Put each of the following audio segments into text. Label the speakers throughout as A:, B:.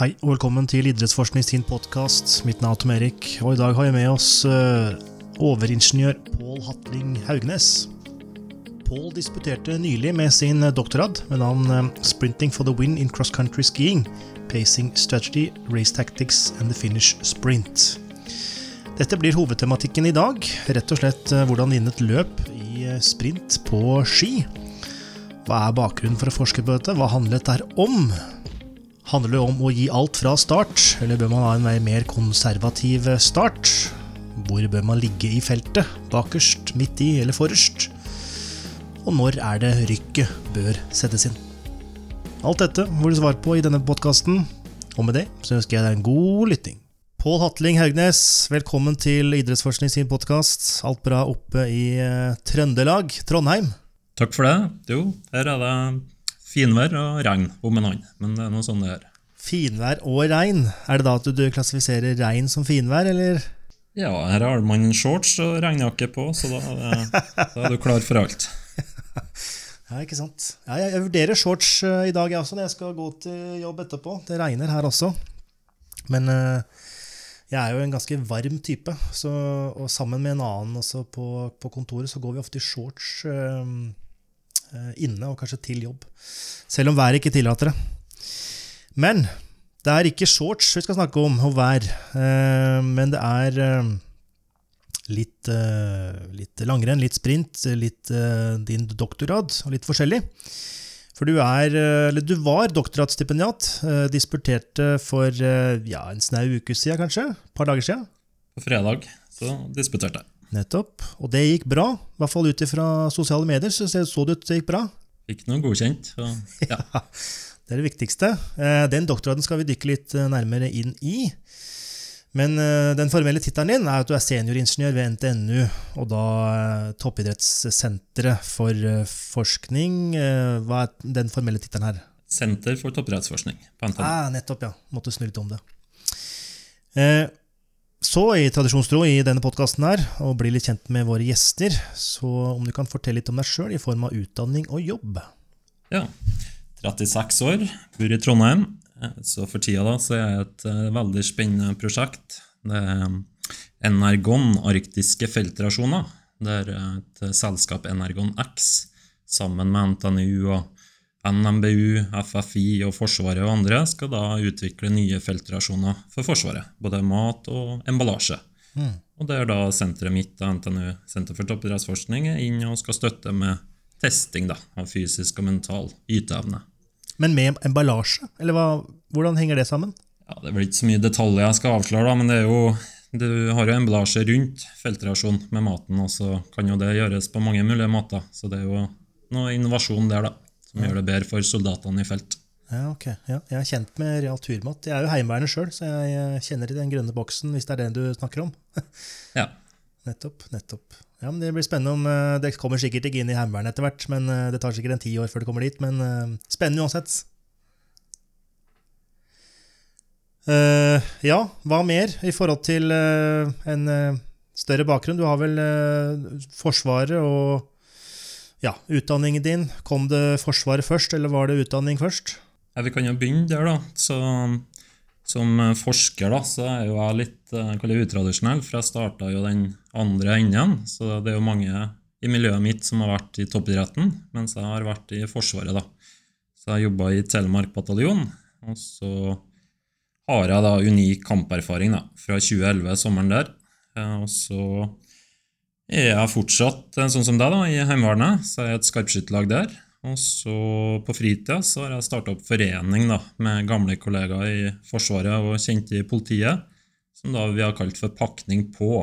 A: Hei og velkommen til Idrettsforskning sin podkast. Mitt navn er Tom Erik, og i dag har jeg med oss uh, overingeniør Pål Hatling Haugnes. Pål disputerte nylig med sin doktorgrad med navn uh, 'Sprinting for the win in cross country skiing'. Pacing strategy, race tactics and the finish sprint. Dette blir hovedtematikken i dag. Rett og slett hvordan vinne et løp i sprint på ski. Hva er bakgrunnen for å forske på dette? Hva handler dette om? Handler det om å gi alt fra start, eller bør man ha en mer konservativ start? Hvor bør man ligge i feltet? Bakerst, midt i eller forrest? Og når er det rykket bør settes inn? Alt dette får du svar på i denne podkasten, og med det så ønsker jeg deg en god lytting. Pål Hatling Haugnes, velkommen til Idrettsforskning sin podkast. Alt bra oppe i uh, Trøndelag, Trondheim?
B: Takk for det. Jo, her er det Finvær og regn om en hånd, men det er noe sånn det er.
A: Finvær og regn. Er det da at du klassifiserer regn som finvær, eller?
B: Ja, her har man shorts og regnjakke på, så da er, da er, du klar for alt.
A: ja, ikke sant. Ja, jeg, vurderer shorts uh, i dag, jeg også, når jeg skal gå til jobb etterpå. Det regner her også. Men uh, jeg er jo en ganske varm type, så, og sammen med en annen også på, på kontoret, så går vi ofte i shorts. Eh, inne og kanskje til jobb. Selv om været ikke tillater det. Men det er ikke shorts vi skal snakke om, og vær. Eh, men det er eh, litt, litt langrenn, litt sprint, litt din doktorgrad, og litt forskjellig. For du er, eller du var doktorgradsstipendiat. Disputerte for ja, en snau uke siden, kanskje? Et par dager siden?
B: På fredag så disputerte jeg.
A: Nettopp. Og det gikk bra. I hvert fall ut ifra sosiale medier så så det ut det gikk bra.
B: Fikk noe godkjent. Så,
A: ja. ja. Det er det viktigste. Eh, den doktorgraden skal vi dykke litt eh, nærmere inn i. Men eh, den formelle tittelen din er at du er senioringeniør ved NTNU, og da Toppidrettssenteret for forskning. Hva er den formelle tittelen her?
B: Senter for toppidrettsforskning på NTNU.
A: Ah, nettopp, ja. Måtte snu litt om det. Så, i tradisjonstro i denne podkasten her, og bli litt kjent med våre gjester, så om du kan fortelle litt om deg sjøl i form av utdanning og jobb?
B: Ja. 36 år, bor i Trondheim. Så for tida da, så er jeg et uh, veldig spennende prosjekt. Det er Energon arktiske feltrasjoner. Det er et uh, selskap Energon X sammen med NTNU og NMBU, FFI og Forsvaret og andre skal da utvikle nye feltrasjoner for Forsvaret. Både mat og emballasje. Mm. Og det er da senteret mitt, NTNU, Senter for toppidrettsforskning, er inne og skal støtte med testing da, av fysisk og mental yteevne.
A: Men med emballasje? Eller hva, hvordan henger det sammen?
B: Ja, Det vel ikke så mye detaljer jeg skal avsløre, da, men det er jo, du har jo emballasje rundt feltrasjon med maten, og så kan jo det gjøres på mange mulige måter. Så det er jo noe innovasjon der, da som gjør det bedre for soldatene i felt.
A: Ja, ok. Ja, jeg er kjent med real turmat. Jeg er jo heimevernet sjøl, så jeg kjenner i den grønne boksen, hvis det er den du snakker om.
B: ja.
A: Nettopp. nettopp. Ja, men Det blir spennende om eh, Det kommer sikkert ikke inn i Heimevernet etter hvert, men eh, det tar sikkert en ti år før det kommer dit. Men uh, spennende uansett. Uh, ja, hva mer i forhold til uh, en større bakgrunn? Du har vel Forsvaret og ja, utdanningen din. Kom det Forsvaret først, eller var det utdanning først?
B: Ja, Vi kan jo begynne der, da. Så, som forsker da, så er jo jeg litt eh, jeg utradisjonell, for jeg starta jo den andre enden. Så det er jo mange i miljøet mitt som har vært i toppidretten, mens jeg har vært i Forsvaret. da. Så jeg jobba i Telemark bataljon, og så har jeg da unik kamperfaring da, fra 2011, sommeren der. Eh, og så er fortsatt eh, sånn som deg, da, i Heimevernet. Så er jeg et skarpskytterlag der. Og så på fritida så har jeg starta opp forening da, med gamle kollegaer i Forsvaret og kjente i politiet, som da vi har kalt for Pakning på.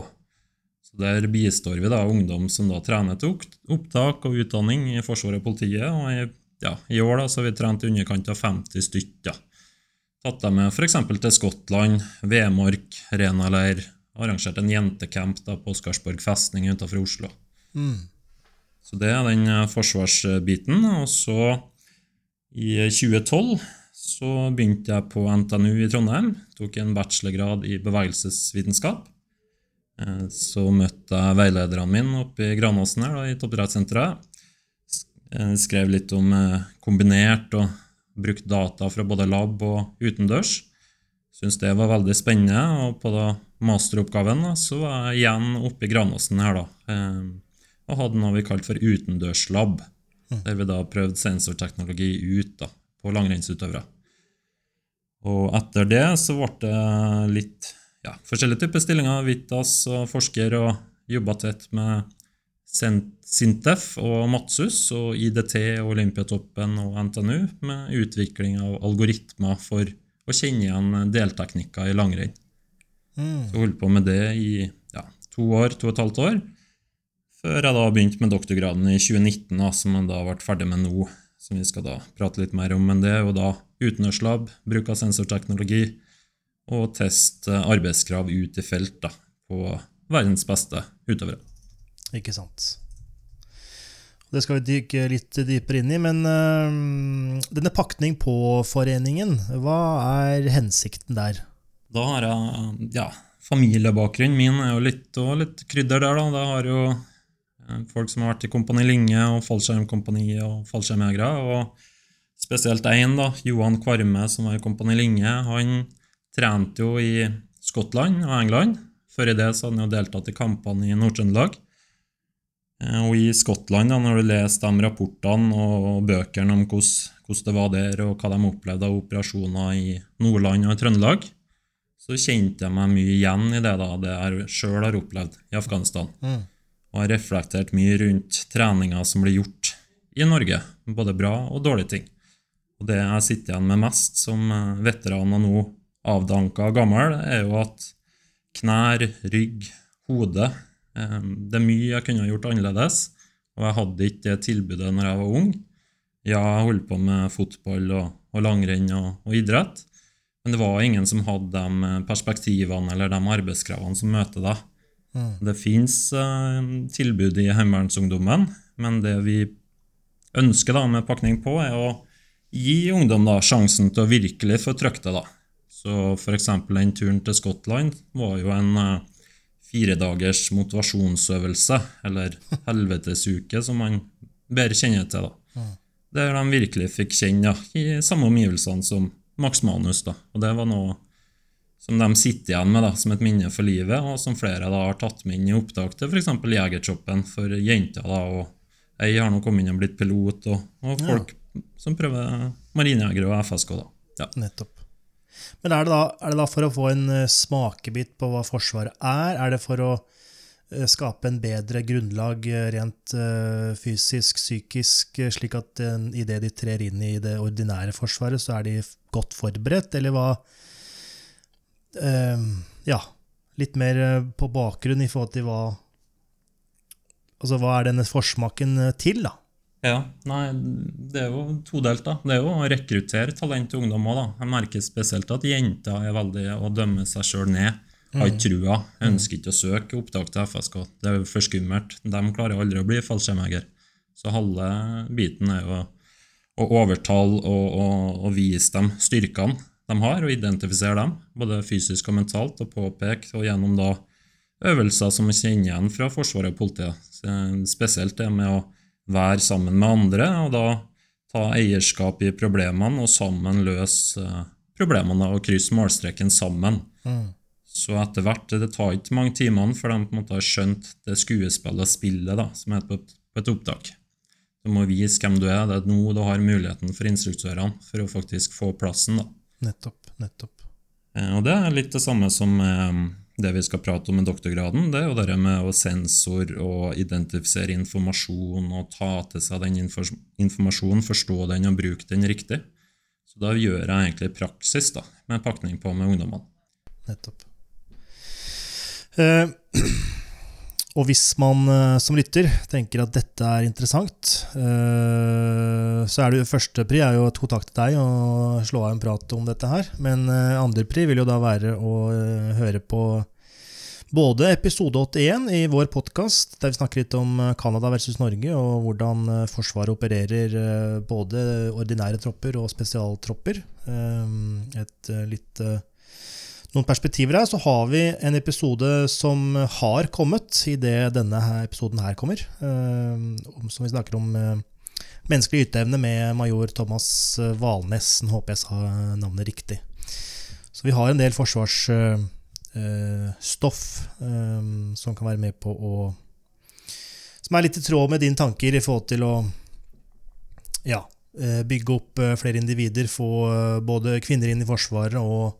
B: Så Der bistår vi da ungdom som da trener til opptak og utdanning i Forsvaret og politiet. og i, ja, I år da, så har vi trent i underkant av 50 stykker. Tatt dem med f.eks. til Skottland, Vemork, Renaleir, arrangert en jentecamp da, på Oscarsborg festning utenfor Oslo. Mm. Så det er den eh, forsvarsbiten. Og så, i 2012, så begynte jeg på NTNU i Trondheim. Tok en bachelorgrad i bevegelsesvitenskap. Eh, så møtte jeg veilederne mine oppe i Granåsen her, da, i toppidrettssenteret. Eh, skrev litt om kombinert og brukt data fra både lab og utendørs. Syntes det var veldig spennende. Og på da masteroppgaven da, så var jeg igjen oppe i Granåsen her, da. Eh, og hadde noe vi kalte for utendørslab. Der vi da prøvde sensorteknologi ut da, på langrennsutøvere. Og etter det så ble det litt ja, forskjellige typer stillinger. Vitas og forsker og jobba tett med Sintef og Matsus og IDT og Olympiatoppen og NTNU med utvikling av algoritmer for å kjenne igjen delteknikker i langrenn.
A: Mm.
B: Så holdt på med det i ja, to år, to og et halvt år, før jeg da begynte med doktorgraden i 2019, da, som jeg da ble ferdig med nå, som vi skal da prate litt mer om. Men det er jo da utenlandslab, bruk av sensorteknologi og test eh, arbeidskrav ut i felt da, på verdens beste utøvere.
A: Ikke sant. Det skal vi dykke litt dypere inn i, men øh, denne pakning på foreningen, hva er hensikten der?
B: Da har jeg ja, familiebakgrunnen min er jo litt, og litt krydder der, da. Det har jo eh, folk som har vært i Kompani Linge og Fallskjermkompani og fallskjermjegere, og spesielt én, da, Johan Kvarme, som var i Kompani Linge, han trente jo i Skottland og England. Før i det så hadde han jo deltatt i kampene i Nord-Trøndelag. Eh, Og i Skottland, da, når du leser de rapportene og bøkene om hvordan, det var der, og hva de opplevde av operasjoner i Nordland og i Trøndelag, så kjente jeg meg mye igjen i det da, det jeg sjøl har opplevd i Afghanistan.
A: Mm.
B: Og har reflektert mye rundt treninga som blir gjort i Norge, både bra og dårlige ting. Og det jeg sitter igjen med mest som eh, veteran og nå avdanka gammel, er jo at knær, rygg, hode Det er mye jeg kunne ha gjort annerledes, og jeg hadde ikke det tilbudet når jeg var ung. Ja, jeg holdt på med fotball og, og langrenn og, og idrett, men det var ingen som hadde de perspektivene eller de arbeidskravene som møter deg.
A: Mm.
B: Det fins eh, tilbud i Heimevernsungdommen, men det vi ønsker da med pakning på, er å gi ungdom da sjansen til å virkelig få trykt det. da. Så f.eks. den turen til Skottland var jo en eh, firedagers motivasjonsøvelse, eller helvetesuke, som man bedre kjenner til. da. Der de virkelig fikk kjenne ja, i samme omgivelsene som Max Manus. da. Og det var noe som de sitter igjen med da, som et minne for livet, og som flere da har tatt med inn i opptak til f.eks. Jegertroppen for jenter. da, og Jeg har nå kommet inn og blitt pilot, og, og folk som prøver marinejegere og FSK. da. Ja.
A: Nettopp. Men er det, da, er det da for å få en eh, smakebit på hva Forsvaret er? Er det for å eh, skape en bedre grunnlag eh, rent fysisk, psykisk, slik at idet de trer inn i det ordinære Forsvaret, så er de godt forberedt, eller hva eh, Ja, litt mer på bakgrunn i forhold til hva Altså, hva er denne forsmaken til, da?
B: Ja, nei, det er jo todelt. da. Det er jo å rekruttere talent til ungdom òg. Jeg merker spesielt at jenter er veldig å dømme seg sjøl ned. Har ikke trua. Ønsker ikke å søke opptak til FSK. Det er jo for skummelt. De klarer aldri å bli fallskjermjeger. Så halve biten er jo å overtale og, og, og vise dem styrkene de har, og identifisere dem, både fysisk og mentalt, og påpeke, og gjennom da øvelser som vi kjenner igjen fra Forsvaret og politiet. Spesielt det med å være sammen med andre, og da ta eierskap i problemene, og sammen løse eh, problemene og krysse målstreken sammen.
A: Mm.
B: Så etter hvert, det tar ikke mange timene før de på en måte har skjønt det skuespillet og spillet da, som er på et, på et opptak. Du må vise hvem du er. Det er nå du har muligheten for instruktørene for å faktisk få plassen. da.
A: Nettopp. Nettopp.
B: Eh, Og det er litt det samme som eh, det vi skal prate om med doktorgraden. Det er jo det med å sensor og identifisere informasjon og ta til seg den informasjonen, forstå den og bruke den riktig. Så da gjør jeg egentlig praksis da, med pakning på med ungdommene.
A: Nettopp. Eh, og hvis man eh, som lytter tenker at dette er interessant, eh, så er det jo første pri er jo å kontakte deg og slå av en prat om dette her. Men andrepri andre pri vil jo da være å eh, høre på både episode 81 i vår podkast, der vi snakker litt om eh, Canada versus Norge, og hvordan eh, Forsvaret opererer eh, både ordinære tropper og spesialtropper. Eh, Et eh, litt eh, noen perspektiver her, så har vi en episode som har kommet idet denne her episoden her kommer. eh, som vi snakker om eh, menneskelig yteevne med major Thomas eh, Valnes. Håper jeg sa navnet riktig. Så vi har en del forsvarsstoff som kan være med på å Som er litt i tråd med dine tanker i forhold til å ja, bygge opp flere individer, få både kvinner inn i Forsvaret og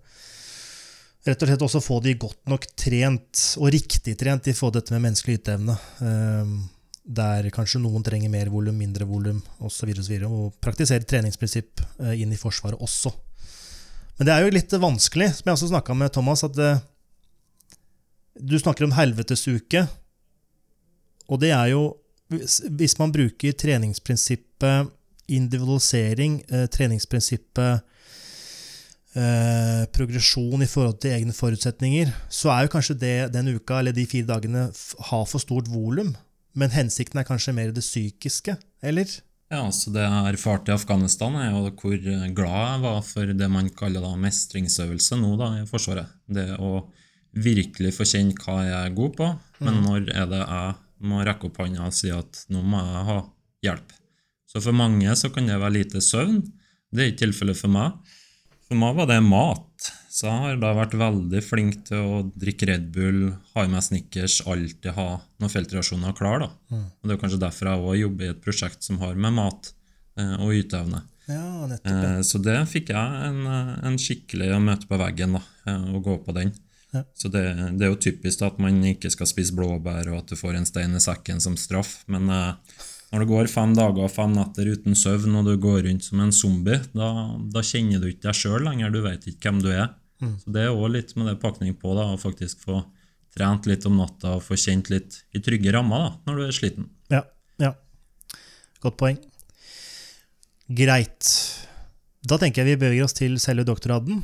A: rett og slett også få de godt nok trent, og riktig trent, forhold til dette med menneskelig yteevne. Der kanskje noen trenger mer volum, mindre volum osv. Og, så og praktisere treningsprinsipp inn i Forsvaret også. Men det er jo litt vanskelig, som jeg også snakka med Thomas, at du snakker om helvetesuke. Og det er jo Hvis man bruker treningsprinsippet individualisering, eh, treningsprinsippet eh, progresjon i forhold til egne forutsetninger, så er jo kanskje det den uka eller de fire dagene har for stort volum. Men hensikten er kanskje mer det psykiske, eller?
B: Ja, så det jeg har erfart i Afghanistan, er jo hvor glad jeg var for det man kaller da mestringsøvelse nå da i Forsvaret. Det å virkelig få kjenne hva jeg er god på, men mm. når er det jeg må rekke opp hånda og si at nå må jeg ha hjelp. Så for mange så kan det være lite søvn. Det er ikke tilfellet for meg. For meg var det mat. Så jeg har da vært veldig flink til å drikke Red Bull, ha i meg Snickers, alltid ha noen feltreaksjoner klar. da. Mm. Og Det er kanskje derfor jeg òg jobber i et prosjekt som har med mat eh, og yteevne.
A: Ja.
B: Eh, så det fikk jeg en, en skikkelig møte på veggen, da, eh, og gå på den. Ja. Så det, det, er jo typisk at man ikke skal spise blåbær, og at du får en stein i sekken som straff. Men eh, når det går fem dager og fem netter uten søvn, og du går rundt som en zombie, da, da kjenner du ikke deg sjøl lenger. Du vet ikke hvem du er. Mm. Så Det er òg litt med det pakning på, da, å faktisk få trent litt om natta og få kjent litt i trygge rammer da, når du er sliten.
A: Ja, ja. Godt poeng. Greit. Da tenker jeg vi beveger oss til selve doktorgraden.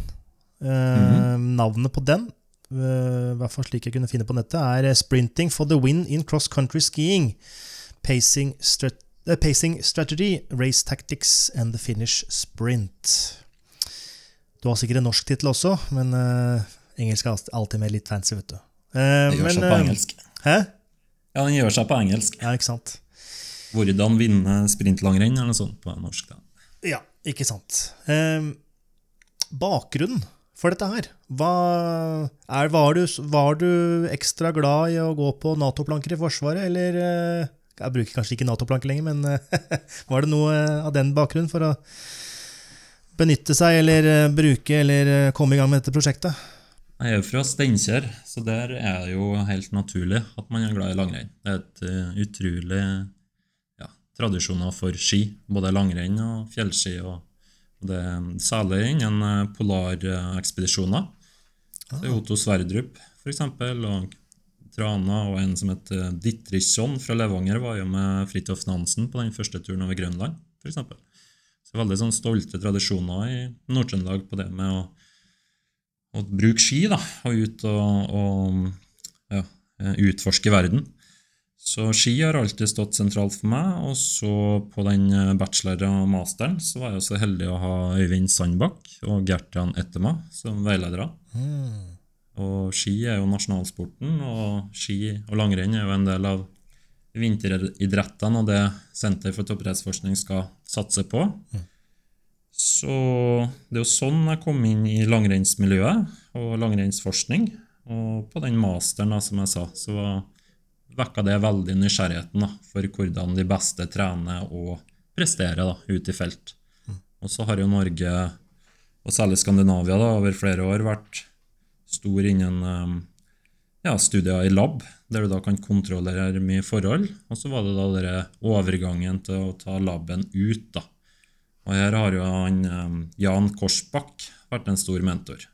A: Eh, mm. Navnet på den, eh, i hvert fall slik jeg kunne finne på nettet, er 'Sprinting for the win in cross country skiing'. Pacing, strat uh, pacing Strategy, Race Tactics and the Finish Sprint. Du har sikkert en norsk tittel også, men uh, engelsk er alltid mer litt fancy, vet du.
B: Uh, det gjør men, seg på engelsk.
A: Hæ?
B: Ja, den gjør seg på engelsk.
A: Ja, ikke sant.
B: Hvordan vinne sprintlangrenn, eller noe sånt på norsk. da.
A: Ja, ikke sant. Um, bakgrunnen for dette her, hva er, var, du, var, du, ekstra glad i å gå på Nato-planker i Forsvaret, eller jeg bruker kanskje ikke Nato-planke lenger, men var det noe av den bakgrunnen for å benytte seg eller eh, bruke eller eh, komme i gang med dette prosjektet?
B: Jeg er jo fra Steinkjer, så der er det jo helt naturlig at man er glad i langrenn. Det er et utrolig ja, tradisjoner for ski, både langrenn og fjellski. og, det er Særlig innen polarekspedisjoner. Ah. Otto Sverdrup, f.eks., og Trana og en som het eh, Dittrichson fra Levanger var jo med Fridtjof Nansen på den første turen over Grønland, f.eks. Så veldig sånn stolte tradisjoner i Nord-Trøndelag på det med å, å, bruke ski da, og ut og, og ja, utforske verden. Så ski har alltid stått sentralt for meg. Og så på den eh, bachelor- og masteren så var jeg så heldig å ha Øyvind Sandbakk og Gertian Ettema som veiledere. Mm. Og ski er jo nasjonalsporten, og ski og langrenn er jo en del av vinteridrettene og det Senter for toppidrettsforskning skal satse på. Mm. Så det er jo sånn jeg kom inn i langrennsmiljøet og langrennsforskning. Og på den masteren, da, som jeg sa, så vekka det veldig nysgjerrigheten da, for hvordan de beste trener og presterer da, ut i felt. Mm. Og så har jo Norge, og særlig Skandinavia, da, over flere år vært stor innen um, ja, studier i lab, der du da kan kontrollere mye forhold. Og så var det da denne overgangen til å ta laben ut. da. Og her har jo han um, Jan Korsbakk vært en stor mentor.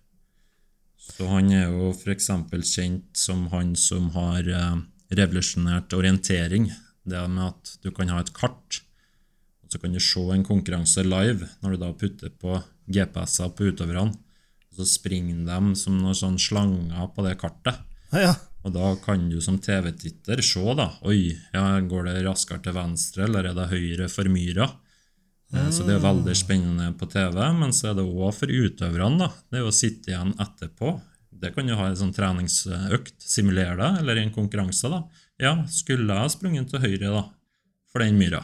B: Så han er jo f.eks. kjent som han som har uh, revolusjonert orientering. Det med at du kan ha et kart, og så kan du se en konkurranse live når du da putter på GPS-er på utøverne så springer de som noen sånne slanger på det kartet.
A: Ja.
B: Og da kan du som TV-titter se, da. Oi, ja, går det raskere til venstre, eller er det høyre for myra? Mm. Så det er veldig spennende på TV, men så er det òg for utøverne. da. Det er å sitte igjen etterpå. Det kan jo ha en sånn treningsøkt, simulere det, eller en konkurranse. da. Ja, skulle jeg sprunget til høyre da, for den myra?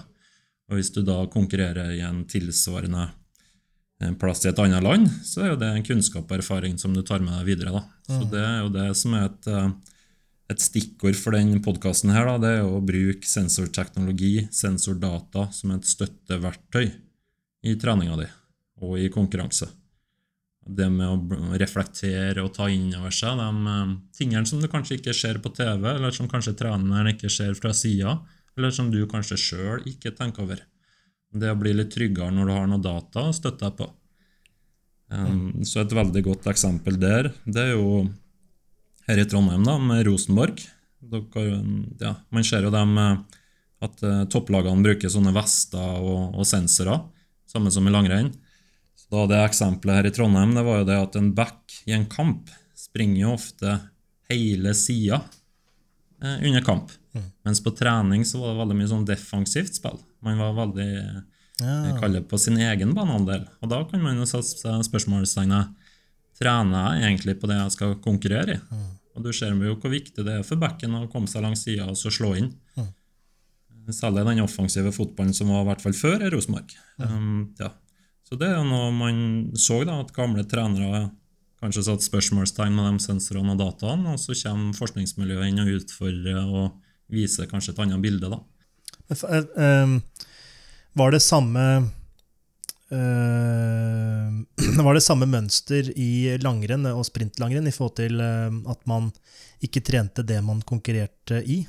B: Og hvis du da konkurrerer i en tilsvarende en plass i et annet land, så er jo det en kunnskap og erfaring som du tar med deg videre. Da. Så det er jo det som er et, eh, et stikkord for den podkasten her. Da. Det er jo å bruke sensorteknologi, sensordata, som et støtteverktøy i treninga di og i konkurranse. Det med å reflektere og ta inn over seg de eh, tingene som du kanskje ikke ser på TV, eller som kanskje treneren ikke ser fra sida, eller som du kanskje sjøl ikke tenker over. Det å bli litt tryggere når du har noe data å støtte deg på. Um, så et veldig godt eksempel der, det er jo her i Trondheim, da, med Rosenborg. Dere, ja, man ser jo dem at uh, topplagene bruker sånne vester og, og sensorer, samme som i langrenn. Så da Det eksempelet her i Trondheim det var jo det at en back i en kamp springer jo ofte hele sida uh, under kamp. Mm. Mens på trening så var det veldig mye sånn defensivt spill. Man var veldig ja. kaller på sin egen banehandel. Og da kan man jo sette spørsmålstegnet trener jeg egentlig på det jeg skal konkurrere i. Mm. Og du ser jo hvor viktig det er for backen å komme seg langs sida og så slå inn. Mm. Særlig den offensive fotballen som var i hvert fall før i Rosenborg. Mm. Um, ja. Så det er noe man så, da, at gamle trenere kanskje satt spørsmålstegn med de sensorene og dataene, og så kommer forskningsmiljøet inn og utfordrer og viser kanskje et annet bilde. da.
A: Um, var det samme uh, Var det samme mønster i langrenn og sprintlangrenn i forhold til at man ikke trente det man konkurrerte i?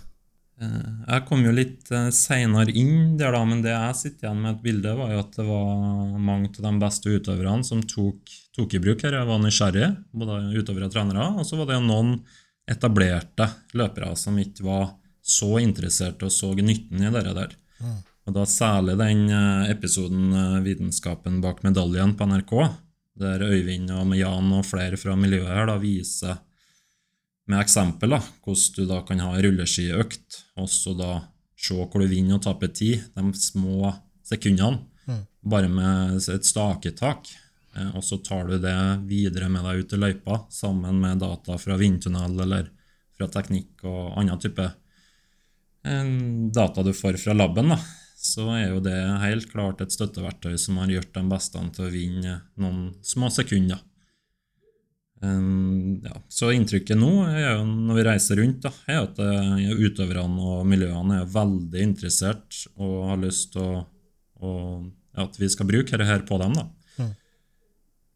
B: Eh, jeg kom jo litt seinere inn der, da, men det jeg sitter igjen med et bilde, var jo at det var mange av de beste utøverne som tok, tok i bruk her. Jeg var nysgjerrig, både utover og trenere. Og så var det noen etablerte løpere som ikke var så interessert og så nytten i det der. Mm. Og da særlig den eh, episoden eh, 'Vitenskapen bak medaljen' på NRK, der Øyvind og Jan og flere fra miljøet her da viser med eksempel da, hvordan du da kan ha rulleskiøkt, og så da se hvor du vinner og taper tid, de små sekundene, mm. bare med et staketak. Eh, og så tar du det videre med deg ut i løypa sammen med data fra vindtunnel eller fra teknikk og annen type data du får fra laben. da så er jo det helt klart et støtteverktøy som har gjort de beste til å vinne noen små sekunder. Um, ja. Så inntrykket nå er jo, når vi reiser rundt, da, er at uh, utøverne og miljøene er veldig interessert og har lyst til å, å, at vi skal bruke dette på dem. da.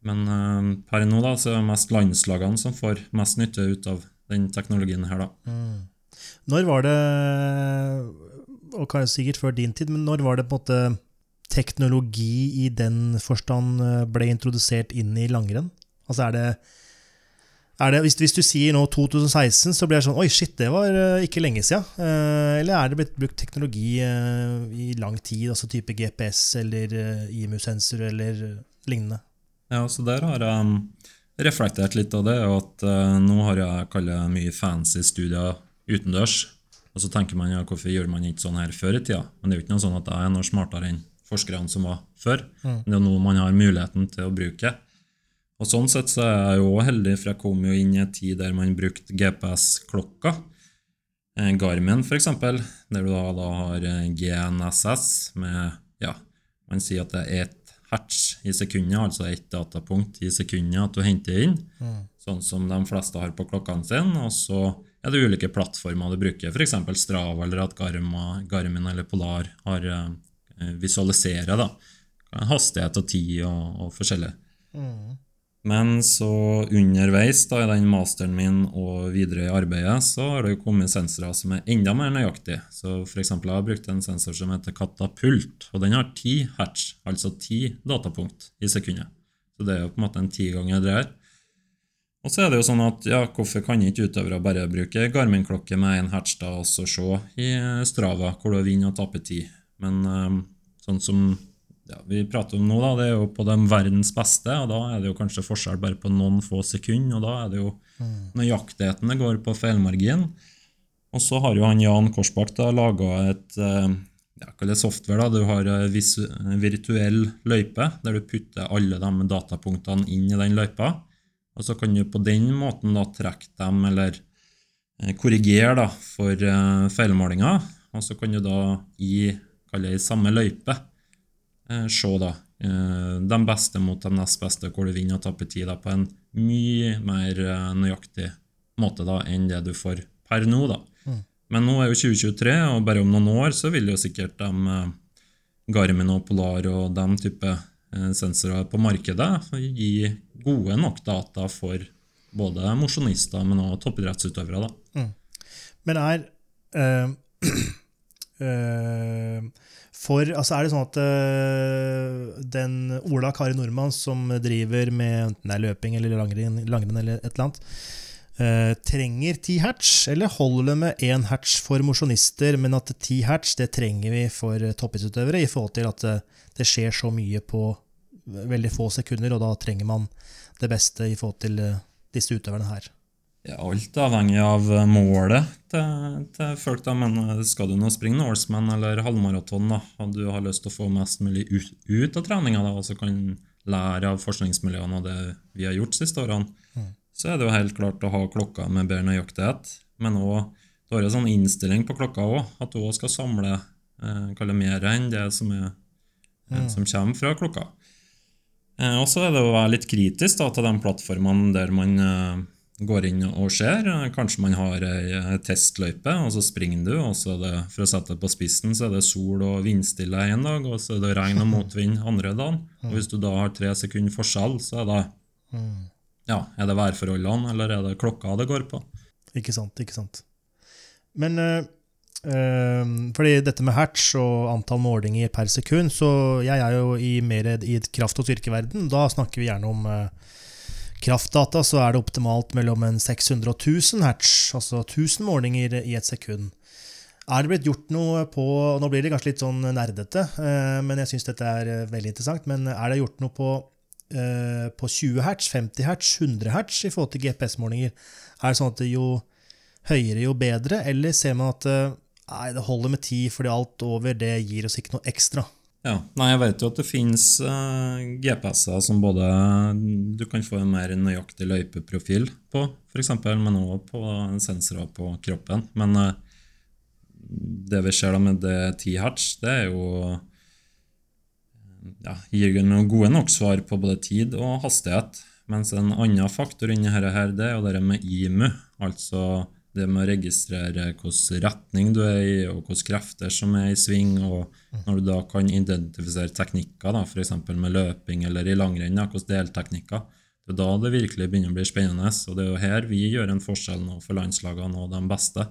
B: Men uh, per nå da, så er det mest landslagene som får mest nytte ut av den teknologien her. da. Mm.
A: Når var det og kanskje sikkert før din tid, men når var det på en måte teknologi i den forstand eh, ble introdusert inn i langrenn? Altså er det, er det hvis, hvis, du sier nå 2016, så blir det sånn Oi, shit, det var uh, ikke lenge siden. Eller er det blitt brukt teknologi i lang tid, altså type GPS eller IMU-sensor eller lignende?
B: Ja, så der har jeg um, reflektert litt av det, at nå har jeg kalt mye fancy studier utendørs og så tenker man ja, hvorfor gjør man ikke sånn her før i tida? Men det er jo ikke noe sånn at jeg er noe smartere enn forskerne som var før. Mm. Det er noe man har muligheten til å bruke. Og Sånn sett så er jeg jo heldig, for jeg kom jo inn i en tid der man brukte GPS-klokka. Eh, Garmin, f.eks., der du da, da, har eh, GNSS med ja, Man sier at det er ett hertz i sekundet, altså ett datapunkt i sekundet at du henter inn. Mm. Sånn som de fleste har på klokkene sine. Og så er det ulike plattformer du bruker, f.eks. Strava eller at Garmin eller Polar har eh, visualiserer da, hastighet og tid og, og forskjellig. Mm. Men så underveis da, i den masteren min og videre i arbeidet, så har det jo kommet sensorer som er enda mer nøyaktige. Så for eksempel, jeg har brukt en sensor som heter Katapult, og den har 10 hertz, altså 10 datapunkt i sekundet. Så det er jo på en måte en ti ganger det her. Og så er det jo sånn at ja, hvorfor kan ikke utøvere bare bruke Garmin-klokke med én hertz da, og så se i Strava hvor du vinner og taper tid? Men um, sånn som ja, vi prater om nå, da, det er jo på de verdens beste, og da er det jo kanskje forskjell bare på noen få sekunder, og da er det jo mm. nøyaktigheten det går på feilmargin. Og så har jo han Jan Korsbakk laga et ja, hva det software. da, Du har en virtuell løype, der du putter alle de datapunktene inn i den løypa. Og så kan du på den måten da trekke dem, eller eh, korrigere da, for feilmålinger. Og så kan du da i, i samme løype se da eh, de beste mot de nest beste, hvor du vinner og taper tid på en mye mer eh, nøyaktig måte da, enn det du får per nå. da. Men nå er jo 2023, og bare om noen år så vil jo sikkert de eh, Garmin og Polar og den type eh, sensorer på markedet gi gode nok data for både mosjonister, men også toppidrettsutøvere. da.
A: Men er øh, eh, For altså Er det sånn at uh, den Ola Kari Nordmann som driver med enten det er løping eller langrenn, eller et eller annet, uh, trenger 10 hatch, eller holder det med 1 hatch for mosjonister, men at 10 hatch det trenger vi for toppidrettsutøvere i forhold til at det, det skjer så mye på veldig få sekunder, og da trenger man det beste i forhold til eh, disse utøverne her.
B: Ja, alt avhengig av eh, målet til, til folk. da, men eh, Skal du nå springe Norseman eller halvmaraton da, og du har lyst til å få mest mulig ut, ut av treninga, og så kan lære av forskningsmiljøene og det vi har gjort de siste årene, så er det jo helt klart å ha klokka med bedre nøyaktighet. Men også, du har en sånn innstilling på klokka òg, at du òg skal samle eh, mer enn det som, er, mm. som kommer fra klokka. Eh, og så er det å være litt kritisk da, til de plattformene der man eh, går inn og ser. Kanskje man har ei testløype, og så springer du, og så er det, for å sette det på spissen, så er det sol og vindstille en dag, og så er det regn og motvind andre dagen. Og hvis du da har tre sekunder forskjell, så er det ja, er det værforholdene, eller er det klokka det går på?
A: Ikke sant, ikke sant. Men eh, fordi dette med hertz og antall målinger per sekund, så jeg er jo i mer i kraft- og styrkeverden. Da snakker vi gjerne om eh, kraftdata, så er det optimalt mellom en 600 og 1000 hertz, altså 1000 målinger i et sekund. Er det blitt gjort noe på Nå blir det kanskje litt sånn nerdete, eh, men jeg syns dette er eh, veldig interessant. Men er det gjort noe på, eh, på 20 hertz, 50 hertz, 100 hertz i forhold til GPS-målinger? Er det sånn at jo høyere, jo bedre, eller ser man at nei, det holder med 10 fordi alt over det gir oss ikke noe ekstra?
B: Ja, nei, Jeg vet jo at det finnes uh, GPS-er som både du kan få en mer nøyaktig løypeprofil på, f.eks., men også på sensorer på kroppen. Men uh, det vi ser da med det 10 hertz, det er jo ja, gir noen gode nok svar på både tid og hastighet. Mens en annen faktor inni dette her, det er jo det med IMU, altså det med å registrere hvilken retning du er i, og hvilke krefter som er i sving, og når du da kan identifisere teknikker, f.eks. med løping eller i langrenn, hvilke delteknikker, det er da det virkelig begynner å bli spennende. Og det er jo her vi gjør en forskjell nå for landslagene og de beste.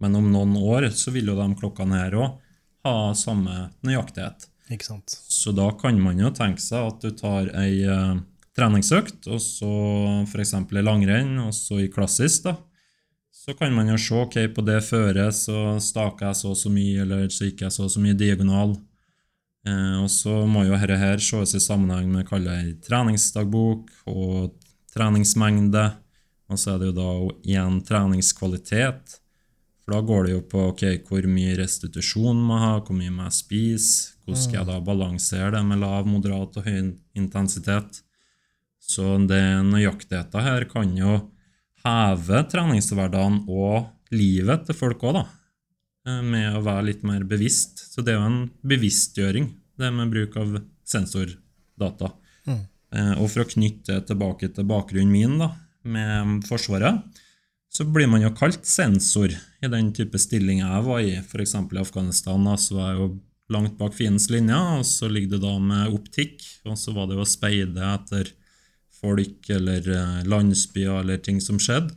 B: Men om noen år så vil jo de klokkene her òg ha samme nøyaktighet.
A: Ikke sant?
B: Så da kan man jo tenke seg at du tar ei eh, treningsøkt, og så f.eks. i langrenn, og så i klassisk, da. Så kan man jo se ok, på det føret så staker jeg så og så mye, eller så gikk jeg så og så mye diagonal. Eh, og så må jo dette her ses i sammenheng med kalle ei treningsdagbok og treningsmengde. Og så er det jo da igjen treningskvalitet. For da går det jo på ok, hvor mye restitusjon må jeg ha, hvor mye må jeg spise, hvordan skal jeg da balansere det med lav, moderat og høy intensitet. Så det nøyaktigheten her kan jo heve treningshverdagen og livet til folk òg, da. eh, Med å være litt mer bevisst. Så det er jo en bevisstgjøring, det med bruk av sensordata.
A: Mm.
B: Eh, Og for å knytte tilbake til bakgrunnen min da, med Forsvaret, så blir man jo kalt sensor i den type stilling jeg var i. F.eks. i Afghanistan da, så var jeg jo langt bak fiendens linje, og så ligger det da med optikk, og så var det jo å speide etter folk eller eh, landsbyer eller ting som skjedde.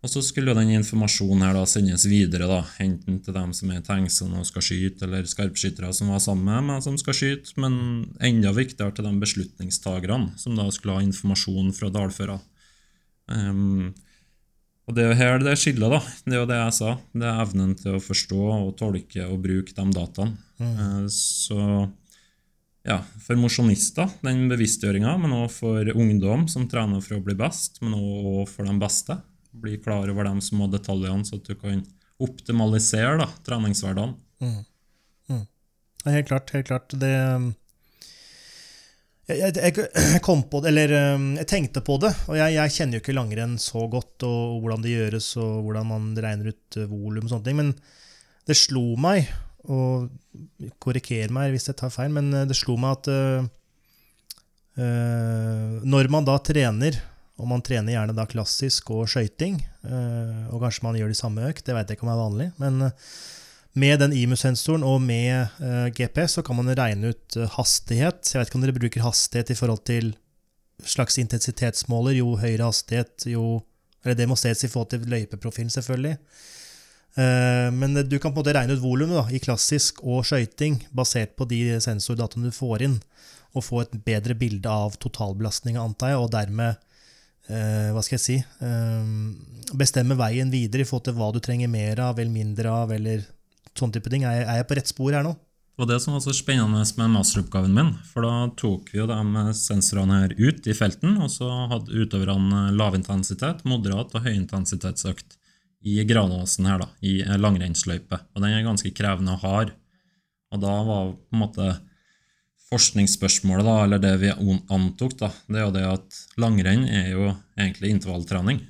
B: Og så skulle jo den informasjonen her da sendes videre, da, enten til dem som er i Tengson og skal skyte, eller skarpskyttere som var sammen med meg som skal skyte, men enda viktigere til de beslutningstagerne som da skulle ha informasjon fra dalføra. Um, og det er jo her det skiller, da. Det er jo det jeg sa. Det er evnen til å forstå og tolke og bruke de dataene. Eh, Så ja, for mosjonister, den bevisstgjøringa, men òg for ungdom som trener for å bli best, men òg for de beste. Bli klar over de små detaljene, så at du kan optimalisere da, treningshverdagen.
A: Ja, helt klart. Helt klart. Det um, jeg, jeg, jeg kom på det, eller um, jeg tenkte på det, og jeg, jeg kjenner jo ikke langrenn så godt, og hvordan det gjøres, og hvordan man regner ut uh, volum og sånne ting, men det slo meg, og korriker meg hvis jeg tar feil, men uh, det slo meg at uh, Eh, når man da trener, og man trener gjerne da klassisk og skøyting, uh, og kanskje man gjør det samme økt, det vet jeg ikke om er vanlig, men eh, med den IMU-sensoren og med GPS så kan man regne ut hastighet. Jeg vet ikke om dere bruker hastighet i forhold til slags intensitetsmåler. Jo høyere hastighet, jo Eller det må ses i forhold til løypeprofilen, selvfølgelig. Men du kan på en måte regne ut volumet i klassisk og skøyting basert på de sensordataene du får inn og få et bedre bilde av totalbelastninga, antar jeg, og dermed eh, hva skal jeg si eh, bestemme veien videre i forhold til hva du trenger mer av eller mindre av, eller sånne type ting. Er jeg, på rett spor her nå?
B: Og det som var så spennende med masteroppgaven min, for da tok vi jo de sensorene her ut i felten, og så hadde utøverne lavintensitet, moderat og høyintensitetsøkt i gradasen her, da, i langrennsløype. Og den er ganske krevende og hard. Og da var på en måte forskningsspørsmålet, da, eller det vi antok, da, det er jo det at langrenn er jo egentlig intervalltrening.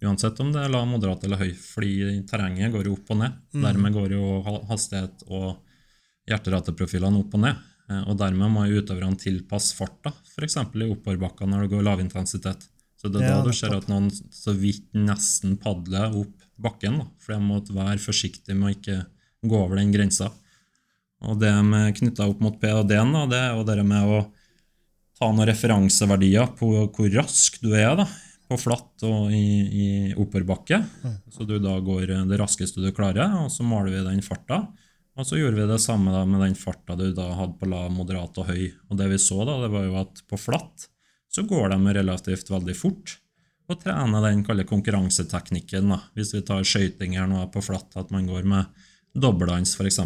B: Uansett om det er lav, moderat eller høy, fordi terrenget går jo opp og ned. Mm. Dermed går jo hastighet og hjerterateprofilene opp og ned. Eh, og dermed må utøverne tilpasse farta, f.eks. i oppoverbakker når det går lavintensitet. Så det er ja, da du ser at noen så vidt nesten padler opp bakken, da, for de måtte være forsiktige med å ikke gå over den grensa. Og det med knytta opp mot PAD-en, det er jo det med å ta noen referanseverdier på hvor rask du er da, på flatt og i, i oppoverbakke. Mm. Så du da går det raskeste du klarer, og så måler vi den farta. Og så gjorde vi det samme da med den farta du da hadde på lav, moderat og høy. Og det vi så, da, det var jo at på flatt så går de relativt veldig fort. Og trene den kalde konkurranseteknikken. da. Hvis vi tar skøyting her nå på flatt, at man går med dobbeldans f.eks.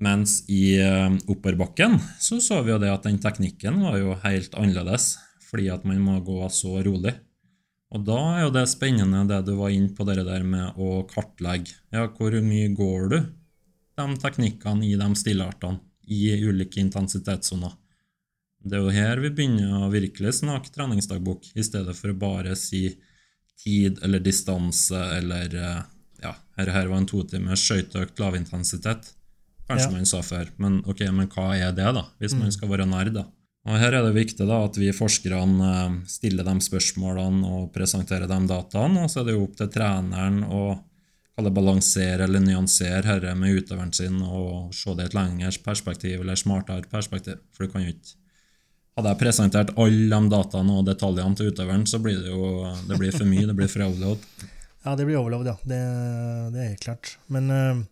B: Mens i eh, oppoverbakken så så vi jo det at den teknikken var jo helt annerledes, fordi at man må gå så rolig. Og da er jo det spennende det du var inne på, det der med å kartlegge. Ja, hvor mye går du de teknikkene i de stillartene i ulike intensitetssoner? Det er jo her vi begynner å virkelig snakke treningsdagbok, i stedet for å bare si tid eller distanse eller eh, Ja, her, her var en to timers skøyteøkt lavintensitet kanskje ja. man sa før. Men ok, men hva er det, da, hvis mm. man skal være nerd? da? Og Her er det viktig da, at vi forskerne eh, stiller de spørsmålene og presenterer de dataene. Og så er det jo opp til treneren å balansere eller nyansere dette med utøveren sin og se det i et lengre perspektiv eller smartere perspektiv. For du kan jo ikke Hadde jeg presentert alle de dataene og detaljene til utøveren, så blir det jo det blir for mye. Det blir for overload.
A: Ja, det blir overload, ja. Det, det er helt klart. Men uh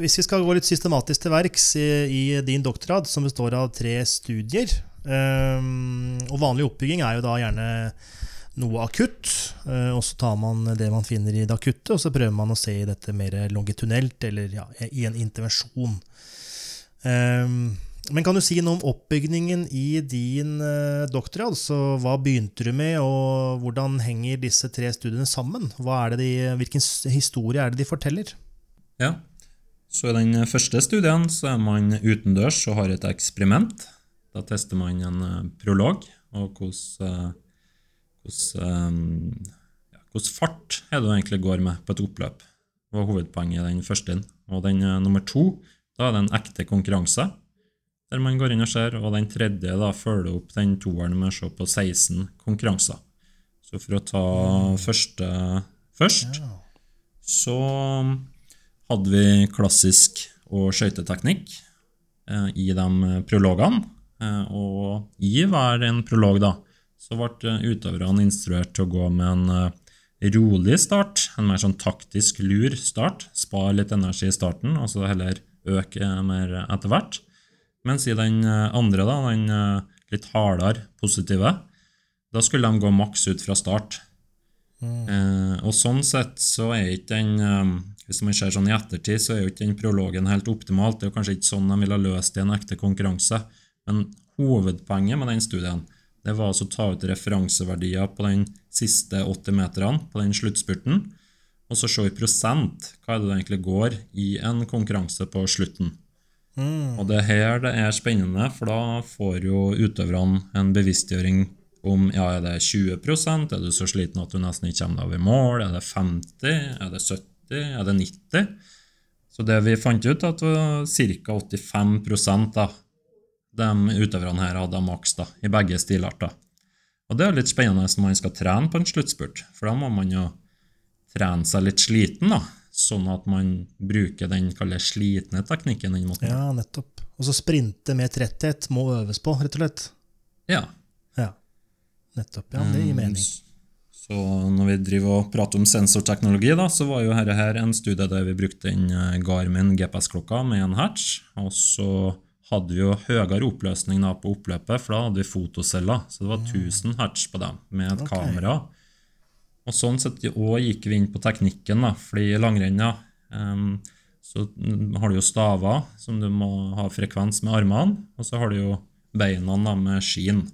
A: hvis vi skal gå litt systematisk til verks i, i din doktorgrad, som består av tre studier um, Og vanlig oppbygging er jo da gjerne noe akutt, uh, og så tar man det man finner i det akutte, og så prøver man å se i dette mer longitudinelt, eller ja, i en intervensjon. Um, men kan du si noe om oppbygningen i din eh, doktorgrad? Altså, hva begynte du med, og hvordan henger disse tre studiene sammen? De, hvilken historie er det de forteller?
B: Ja, så I den første studien er man utendørs og har et eksperiment. Da tester man en eh, prolog og hvordan, ja, hvordan fart er det du egentlig går med på et oppløp. Det var hovedpoenget i den første. Og den eh, nummer to da er det en ekte konkurranse der man går inn og ser. Og den tredje da følger opp den toeren med å se på 16 konkurranser. Så for å ta første først, så hadde vi klassisk og skøyteteknikk eh, i de prologene. Eh, og i hver en prolog da, så ble utøverne instruert til å gå med en eh, rolig start, en mer sånn taktisk lur start. Spar litt energi i starten, og så heller øke mer etter hvert. Mens i den andre, da, den litt hardere positive, da skulle de gå maks ut fra start. Mm. Eh, og sånn sett så er ikke den hvis man ser sånn i ettertid, så er jo ikke den prologen helt optimalt. Det er jo kanskje ikke sånn de ville løst i en ekte konkurranse. Men hovedpoenget med den studien det var altså å ta ut referanseverdier på den siste 80 meterne, på den sluttspurten, og så se i prosent hva er det det egentlig går i en konkurranse på slutten. Mm. Og det er her det er spennende, for da får jo utøverne en bevisstgjøring om ja, er det 20% er du så sliten at du nesten ikke kommer deg over mål, er det 50 er det 70 er det 90? Så det vi fant ut, at ca. 85% da, de utøverne her hadde maks da, i begge stilarter. Og det er litt spennende når man skal trene på en sluttspurt, for da må man jo trene seg litt sliten, da, sånn at man bruker den slitne teknikken inn måten.
A: Ja, nettopp. Og så sprinte med tretthet må øves på, rett og slett.
B: Ja.
A: Ja, nettopp. Ja, det gir
B: Mm,
A: mening.
B: Så når vi driver og prater om sensorteknologi, da, så var jo dette her en studie der vi brukte en eh, Garmin GPS-klokka med en hatch. og så hadde vi jo høyere oppløsning da på oppløpet, for da hadde vi fotoceller, så det var 1000 hatch på dem med et
A: okay.
B: kamera. Og sånn sett også gikk vi inn på teknikken, da, fordi i langrenn ja, så har du jo staver som du må ha frekvens med armene, og så har du jo beina da med skien.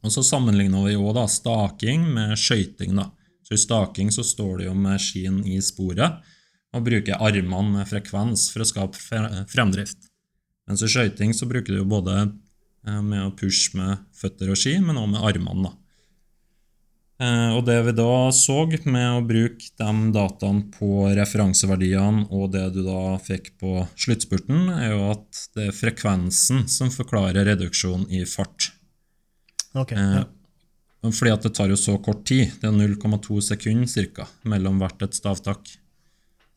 B: Og så sammenligner vi også staking med skøyting. Så I staking så står du jo med skien i sporet og bruker armene med frekvens for å skape fremdrift. Mens i skøyting så bruker du jo både eh, med å pushe med føtter og ski, men også med armene. da. Eh, Og det vi da så med å bruke de dataene på referanseverdiene og det du da fikk på sluttspurten, er jo at det er frekvensen som forklarer reduksjon i fart.
A: Ok,
B: Eh,
A: ja.
B: Fordi at det tar jo så kort tid. Det er 0,2 sekunder cirka, mellom hvert et stavtak.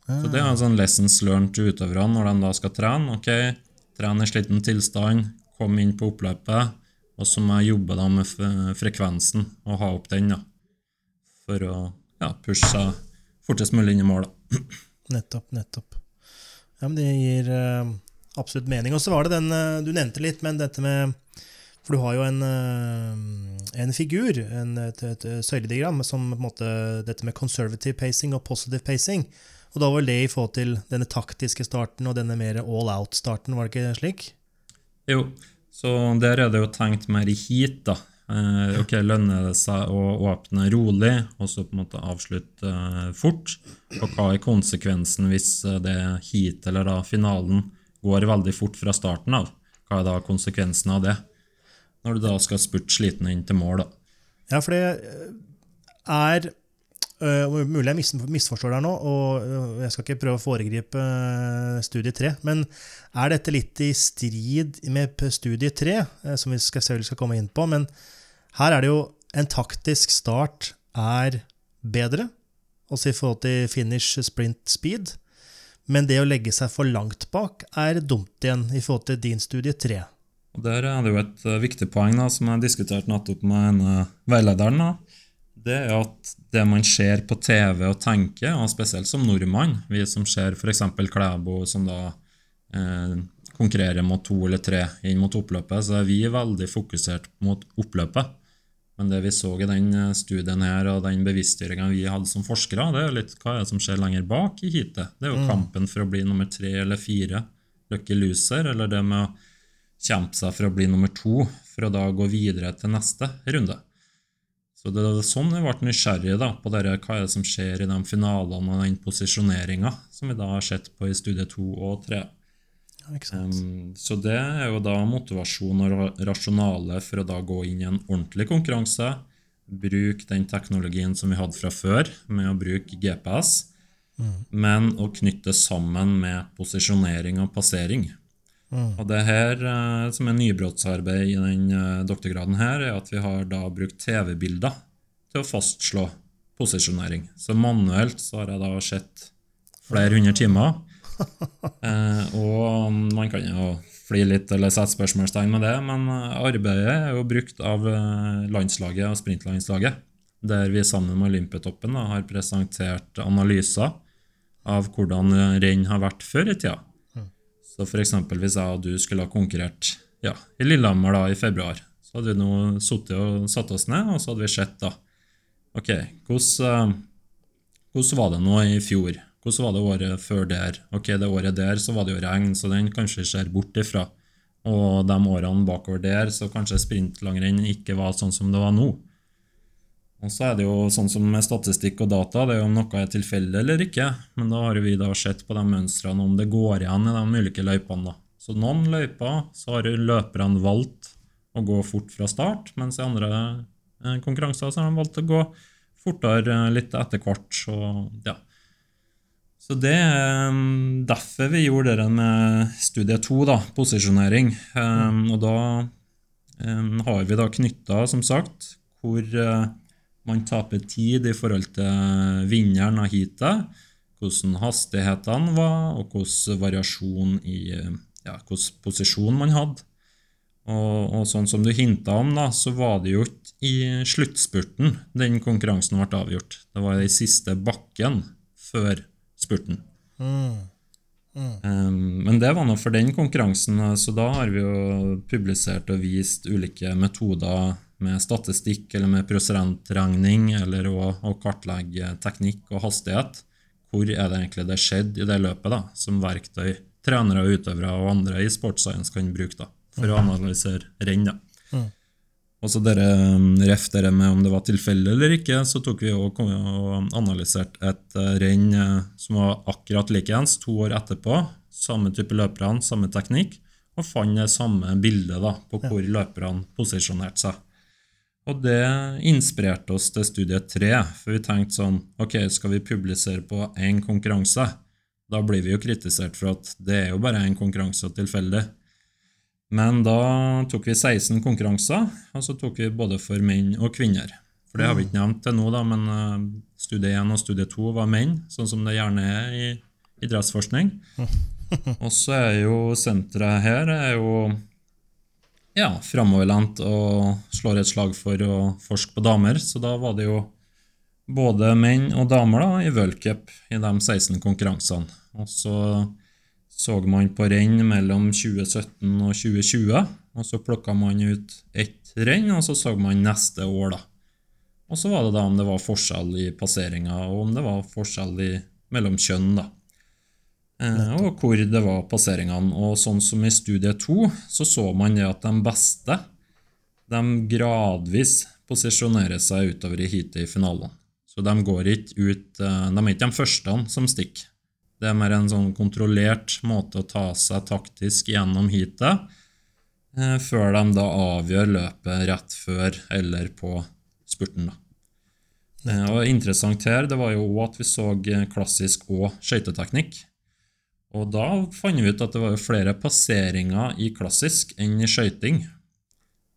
B: Så det er en sånn lessons learned til utøverne når de da skal trene. Ok, trene i sliten tilstand, kom inn på oppløpet, og så må jeg jobbe da med frekvensen og ha opp den da, for å ja, pushe seg fortest mulig inn i mål.
A: Nettopp, nettopp. Ja, men det gir uh, absolutt mening. Og så var det den uh, du nevnte litt, men dette med For du har jo en, uh, en figur, en, et, et søylediagram, som på en måte dette med conservative pacing og positive pacing. Og da var det i forhold til denne taktiske starten og denne mer all out-starten, var det ikke slik?
B: Jo, så der er det jo tenkt mer i heat, da. Eh, ok, Lønner det seg å åpne rolig, og så på en måte avslutte eh, fort? Og hva er konsekvensen hvis eh, det heat, eller da finalen, går veldig fort fra starten av? Hva er da konsekvensen av det? Når du da skal spurte sliten inn til mål, da.
A: Ja, for det er øh, Mulig jeg mis- misforstår deg nå, og øh, jeg skal ikke prøve å foregripe øh, studie 3, men er dette litt i strid med studie 3, øh, som vi skal, selv skal komme inn på? Men her er det jo en taktisk start er bedre, også i forhold til finish sprint speed, men det å legge seg for langt bak er dumt igjen i forhold til din studie 3.
B: Der er det jo et eh, viktig poeng da, som jeg diskuterte nettopp med en eh, veilederen. da. Det er at det man ser på TV og tenker, og spesielt som nordmann, vi som ser f.eks. Klæbo som da eh, konkurrerer mot to eller tre inn mot oppløpet, så er vi veldig fokusert mot oppløpet. Men det vi så i den eh, studien her, og den bevisstgjøringa vi hadde som forskere, det er jo litt hva er det som skjer lenger bak i heatet. Det er jo kampen for å bli nummer tre eller fire, lucky loser, eller det med å kjempe seg for å bli nummer to, for å da gå videre til neste runde. Så det er sånn jeg ble nysgjerrig da, på dere, hva er det som skjer i de finalene og den posisjoneringa som vi da har sett på i studie to og tre.
A: Ja.
B: Um, så det er jo da motivasjon og rasjonale for å da gå inn i en ordentlig konkurranse. Bruke den teknologien som vi hadde fra før, med å bruke GPS, men å knytte sammen med posisjonering og passering. Og det her eh, som er nybrottsarbeid i den eh, doktorgraden her, er at vi har da brukt TV-bilder til å fastslå posisjonering. Så manuelt så har jeg da sett flere hundre timer. Eh, og man kan jo fly litt eller sette spørsmålstegn med det, men eh, arbeidet er jo brukt av landslaget og sprintlandslaget, der vi sammen med Olympiatoppen da, har presentert analyser av hvordan renn har vært før i tida. Så f.eks. hvis jeg og du skulle ha konkurrert ja, i Lillehammer da, i februar, så hadde vi nå sittet og satt oss ned, og så hadde vi sett da Ok, hvordan, eh, hvordan var det nå i fjor? Hvordan var det året før der? Ok, det året der så var det jo regn, så den kanskje ser bort ifra. Og de årene bakover der så kanskje sprintlangrenn ikke var sånn som det var nå. Og så er det jo sånn som med statistikk og data, det er jo om noe er tilfeldig eller ikke. Men da har vi da sett på de mønstrene om det går igjen i de ulike løypene. Så noen løyper så har løperne valgt å gå fort fra start, mens i andre eh, konkurranser så har de valgt å gå fortere eh, litt etter hvert. Så, ja. Så det er um, derfor vi gjorde det med studie to, da, posisjonering. Um, og da um, har vi da knytta, som sagt, hvor uh, man taper tid i forhold til vinneren av heatet, hvordan hastighetene var, og hvordan variasjon i ja, hvordan posisjon man hadde. Og, og, sånn som du hinta om, da, så var det jo ikke i sluttspurten den konkurransen ble avgjort. Det var i siste bakken før spurten. Mm. Mm. Um, men det var nå for den konkurransen, så da har vi jo publisert og vist ulike metoder med statistikk eller med prosentregning, eller å, å kartlegge teknikk og hastighet. Hvor er det egentlig det skjedde i det løpet, da, som verktøy trenere, utøvere og andre i sportsscience kan bruke da, for å analysere renn. da. Mm. Og så dere um, ref dere med om det var tilfeldig eller ikke, så tok vi og, og analyserte et uh, renn uh, som var akkurat likeens to år etterpå. Samme type løperne, samme teknikk, og fant det samme bildet da, på hvor løperne posisjonerte seg. Og det inspirerte oss til studie tre, for vi tenkte sånn Ok, skal vi publisere på én konkurranse? Da blir vi jo kritisert for at det er jo bare en konkurranse tilfeldig. Men da tok vi 16 konkurranser, og så tok vi både for menn og kvinner. For det har vi ikke nevnt til nå, da, men eh, studie 1 og studie 2 var menn, sånn som det gjerne er i idrettsforskning. Og så er jo senteret her er jo ja, framoverlent og slår et slag for å forske på damer. Så da var det jo både menn og damer da, i v-cup i de 16 konkurransene. Og så så man på renn mellom 2017 og 2020, og så plukka man ut ett renn, og så så man neste år, da. Og så var det da om det var forskjell i passeringa, og om det var forskjell i, mellom kjønn, da. Eh, og hvor det var passeringene. Og sånn som i studie to, så så man det at de beste de gradvis posisjonerer seg utover i heatet i finalen. Så de går ikke ut eh, De er ikke de første som stikker. Det er mer en sånn kontrollert måte å ta seg taktisk gjennom heatet, eh, før de da avgjør løpet rett før eller på spurten. da. Og Interessant her det var jo at vi så klassisk og skøyteteknikk. Og da fant vi ut at det var flere passeringer i klassisk enn i skøyting.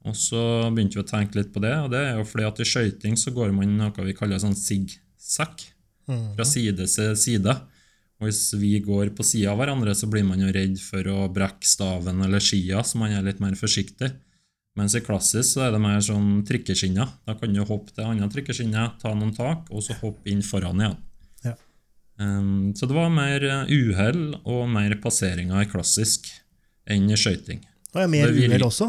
B: Og så begynte vi å tenke litt på det, og det er jo fordi at i skøyting så går man noe vi kaller sånn. Fra mhm. side til side. Og hvis vi går på sida av hverandre, så blir man jo redd for å brekke staven eller skia, så man er litt mer forsiktig. Mens i klassisk så er det mer sånn trikkeskinner. Da kan du hoppe til andre trikkeskinner, ta noen tak, og så hoppe inn foran igjen. Ja. Um, så det var mer eh, uhell og mer passeringer i klassisk enn i skøyting.
A: Og er mer uhell også?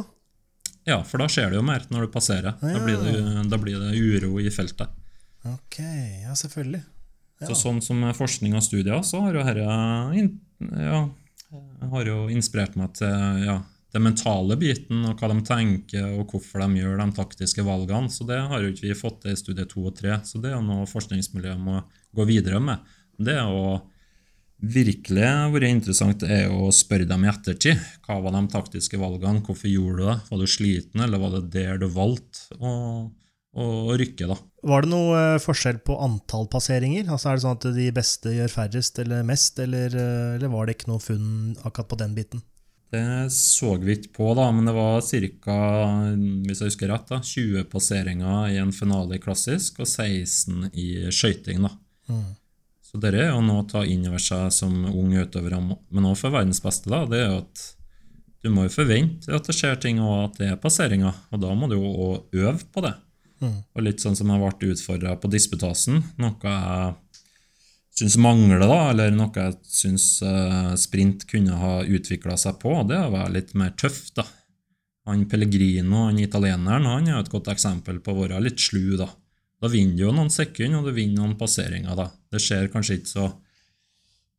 B: Ja, for da skjer det jo mer når du passerer. Ja. Da, blir det, da blir det uro i feltet.
A: Ok, ja, selvfølgelig.
B: Så sånn som forskning og studier, så har jo dette ja, har jo inspirert meg til ja, den mentale biten, og hva de tenker, og hvorfor de gjør de taktiske valgene. Så det har jo ikke vi fått til i studie to og tre. Så det er noe forskningsmiljøet må gå videre med. Det er å virkelig vært interessant er å spørre dem i ettertid. Hva var de taktiske valgene? Hvorfor gjorde du det? Var du sliten, eller var det der du valgte å, å rykke? da?
A: Var det noe eh, forskjell på antall passeringer? Altså Er det sånn at de beste gjør færrest eller mest, eller, eh, eller var det ikke noe funn akkurat på den biten?
B: Det så vi ikke på, da, men det var ca. hvis jeg husker rett, da, 20 passeringer i en finale i klassisk og 16 i skøyting. Mm. Så det er jo noe å ta inn over seg som ung utøver, men også for verdens beste. da, det er jo at Du må jo forvente at det skjer ting, og at det er passeringer, og da må du jo øve på det. Mm. Og litt sånn som jeg ble utfordra på disputasen, noe jeg syns mangler, da, eller noe jeg syns uh, sprint kunne ha utvikla seg på, det er å være litt mer tøff. da. Han Pellegrino, han italieneren, han er jo et godt eksempel på å være litt slu. Da Da vinner du jo noen sekunder, og du vinner noen passeringer. da. Det ser kanskje ikke så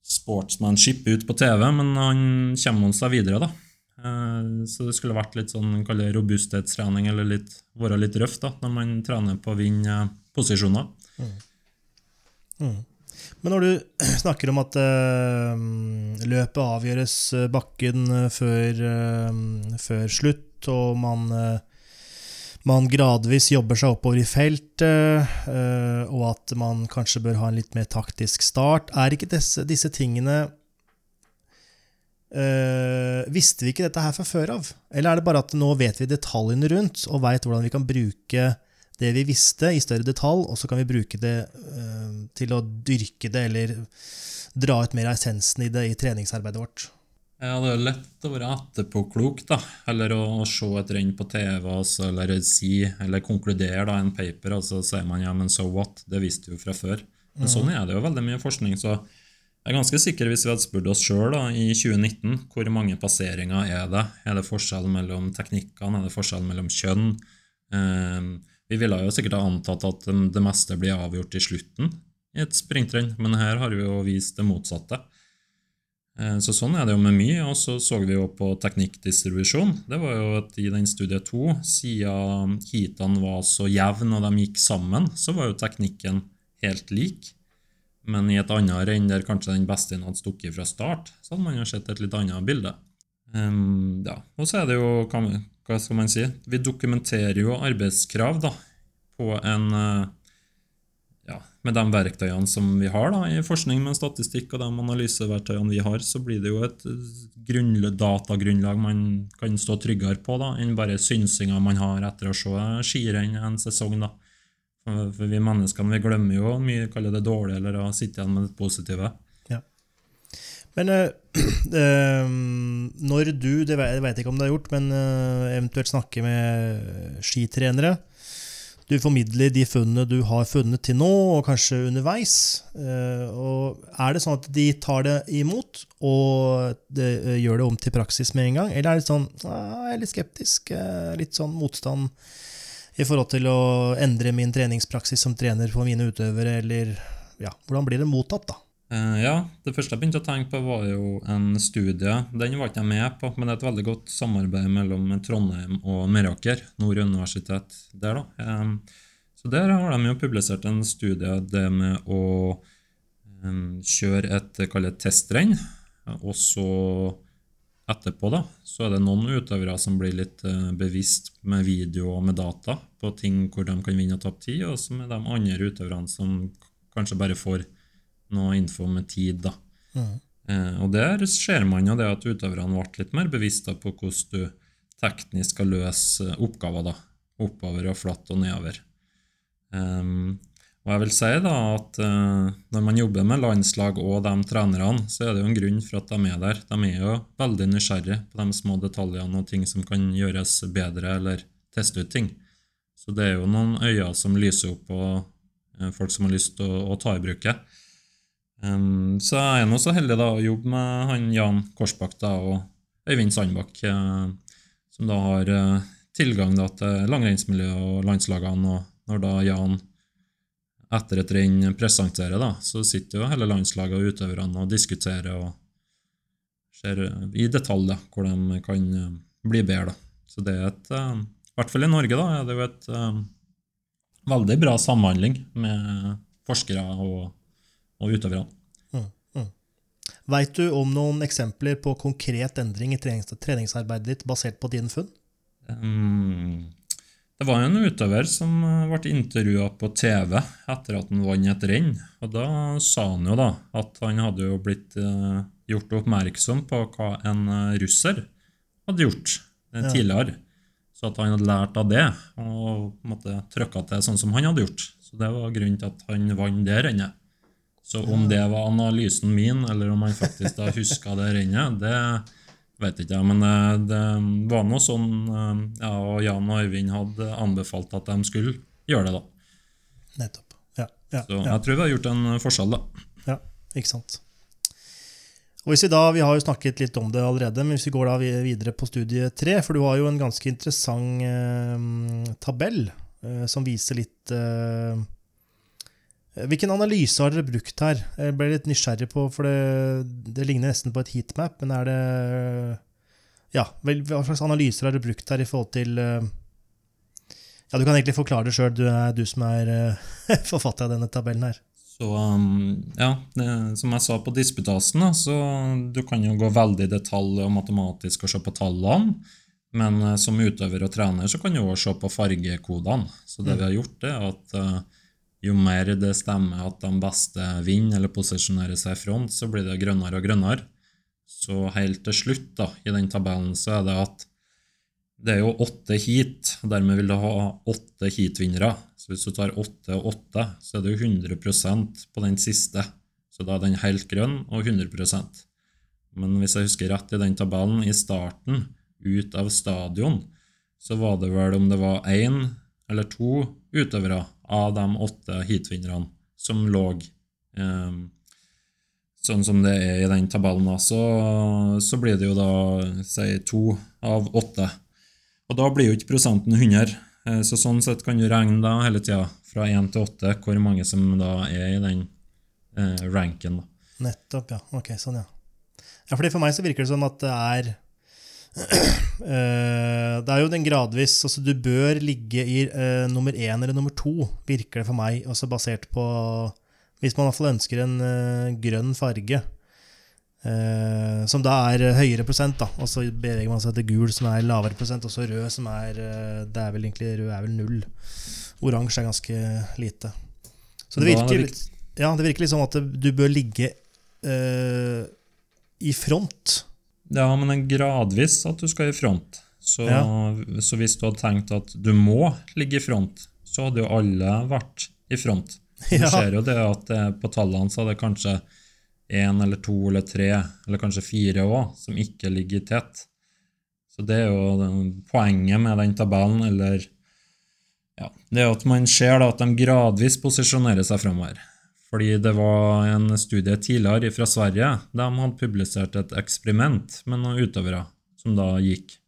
B: sportsmanship ut på TV, men han kommer seg videre, da. Eh, så det skulle vært litt sånn robusthetstrening, eller litt, være litt røff da, når man trener på å vinne posisjoner. Mm.
A: Mm. Men når du snakker om at uh, løpet avgjøres bakken før, uh, før slutt, og man, uh, man gradvis jobber seg oppover i feltet, eh, og at man kanskje bør ha en litt mer taktisk start. Er ikke disse, disse tingene eh, Visste vi ikke dette her fra før av? Eller er det bare at nå vet vi detaljene rundt, og veit hvordan vi kan bruke det vi visste, i større detalj, og så kan vi bruke det eh, til å dyrke det, eller dra ut mer av essensen i det i treningsarbeidet vårt?
B: Ja, Det er lett å være etterpåklok, da. Eller å, å se et renn på TV altså, eller si, eller konkludere da, en paper, og så sier man ja, men so what? Det visste vi jo fra før. Men mm. sånn er det jo veldig mye forskning. så jeg er ganske sikker hvis vi hadde spurt oss sjøl i 2019 hvor mange passeringer er det? Er det forskjell mellom teknikkene? Er det forskjell mellom kjønn? Eh, vi ville jo sikkert ha antatt at det meste blir avgjort i slutten i et sprintrenn, men her har vi jo vist det motsatte. Eh, så Sånn er det jo med mye. Og så så vi jo på teknikkdistribusjon. Det var jo at i den studie to, siden heatene var så jevne og de gikk sammen, så var jo teknikken helt lik. Men i et annet renn der kanskje den beste hadde stukket fra start, så hadde man jo sett et litt annet bilde. Um, ja. Og så er det jo Hva skal man si? Vi dokumenterer jo arbeidskrav da, på en uh, med de verktøyene som vi har da, i forskning med statistikk og de analyseverktøyene vi har, så blir det jo et datagrunnlag man kan stå tryggere på da, enn bare synsinga man har etter å se skirenn en sesong. da. For vi menneskene vi glemmer jo mye kaller det dårlig, eller å sitte igjen med det positive.
A: Ja. Men øh, øh, når du, det vet jeg ikke om du har gjort, men øh, eventuelt snakker med skitrenere du formidler de funnene du har funnet til nå, og kanskje underveis. Eh, og er det sånn at de tar det imot og det, eh, gjør det om til praksis med en gang? Eller er det sånn jeg er litt skeptisk, litt sånn motstand i forhold til å endre min treningspraksis som trener for mine utøvere, eller ja, hvordan blir det mottatt, da?
B: Uh, ja, det første jeg begynte å tenke på, var jo en studie. Den var ikke jeg med på, men det er et veldig godt samarbeid mellom Trondheim og Meråker, Nord universitet der, da. Så der har de jo publisert en studie, det med å kjøre et kallet testrenn, og så etterpå, da, så er det noen utøvere som blir litt uh, bevisst med video og med data på ting hvor de kan vinne og tape tid, og så er de andre utøverne som kanskje bare får noe info med tid. da. Mm. Eh, og der ser man jo det at utøverne ble litt mer bevisste på hvordan du teknisk skal løse oppgaver. da, Oppover og flatt og nedover. Um, og jeg vil si da at uh, Når man jobber med landslag og de trenerne, så er det jo en grunn for at de er der. De er jo veldig nysgjerrige på de små detaljene og ting som kan gjøres bedre, eller teste ut ting. Så det er jo noen øyne som lyser opp på uh, folk som har lyst til å, å ta i bruk det. Um, så jeg er nå så heldig da å jobbe med han Jan Korsbakk da, og Øyvind Sandbakk, uh, som da har uh, tilgang da, til langrennsmiljøet og landslagene. Og når da Jan etter et renn presenterer, da, så sitter jo hele landslaget og utøverne og diskuterer og ser i detalj da, hvor de kan uh, bli bedre. Da. Så det er et, i hvert fall i Norge, da, er det jo et veldig bra samhandling med forskere og og utøverne. Mm, mm.
A: Veit du om noen eksempler på konkret endring i trenings treningsarbeidet ditt basert på dine funn? Mm.
B: det var en utøver som eh, ble intervjua på TV etter at han vant et renn. Og Da sa han jo da at han hadde jo blitt uh, gjort oppmerksom på hva en uh, russer hadde gjort uh, ja. tidligere. Så at han hadde lært av det og måtte trykka til sånn som han hadde gjort. Så Det var grunnen til at han vant det rennet. Så om det var analysen min, eller om han faktisk da huska det rennet, det vet ikke jeg. Men det, det var noe sånn eh, ja, og Jan og Øyvind hadde anbefalt at de skulle gjøre det, da.
A: Nettopp. Ja, ja,
B: Så jeg tror vi har gjort en forskjell, da.
A: Ja, ikke sant. Og hvis Vi da, vi har jo snakket litt om det allerede, men hvis vi går da videre på studie tre For du har jo en ganske interessant eh, tabell eh, som viser litt eh, Hvilken analyse har dere brukt her? Jeg ble litt nysgjerrig på, for det, det ligner nesten på et heatmap, men er det Ja, hva slags analyser har dere brukt her i forhold til eh, Ja, du kan egentlig forklare det sjøl, du du som er eh, forfatter av denne tabellen her.
B: Så um, ja, det, som jeg sa på disputasen, så du kan jo gå veldig i detalj og matematisk og se på tallene. Men eh, som utøver og trener så kan du også se på fargekodene. Så det vi har gjort, er at eh, jo mer det stemmer at de beste vinner eller posisjonerer seg i front, så blir det grønnere og grønnere. Så helt til slutt da, i den tabellen så er det at det er jo åtte heat, og dermed vil du ha åtte heatvinnere. Så hvis du tar åtte og åtte, så er det jo 100% på den siste. Så da er den helt grønn og 100% Men hvis jeg husker rett i den tabellen, i starten, ut av stadion, så var det vel om det var én eller to utøvere av de åtte heatvinnerne som lå eh, sånn som det er i den tabellen, så, så blir det jo da si to av åtte. Og da blir jo ikke prosenten 100. Eh, så sånn sett kan du regne da hele tida fra én til åtte hvor mange som da er i den eh, ranken. da.
A: Nettopp, ja. Ok, sånn, ja. Ja, fordi For meg så virker det som at det er Det er jo den gradvis altså Du bør ligge i uh, nummer én eller nummer to, virker det for meg. Også basert på Hvis man i hvert fall ønsker en uh, grønn farge, uh, som da er høyere prosent, da. Og så beveger man seg til gul, som er lavere prosent, og så rød, som er eh, Det er vel egentlig rød er vel null. Oransje er ganske lite. Så det virker, litt, ja, det virker litt sånn at du bør ligge eh, i front.
B: Ja, men det er gradvis at du skal i front. Så, ja. så, hvis du hadde tenkt at du må ligge i front, så hadde jo alle vært i front. Du ja. ser jo det at på tallene så er det kanskje én eller to eller tre, eller kanskje fire òg, som ikke ligger tett. Så det er jo poenget med den tabellen, eller ja, det er at man ser da, at de gradvis posisjonerer seg framover. Fordi det var en studie tidligere fra Sverige. De hadde publisert et eksperiment med noen utøvere som da gikk.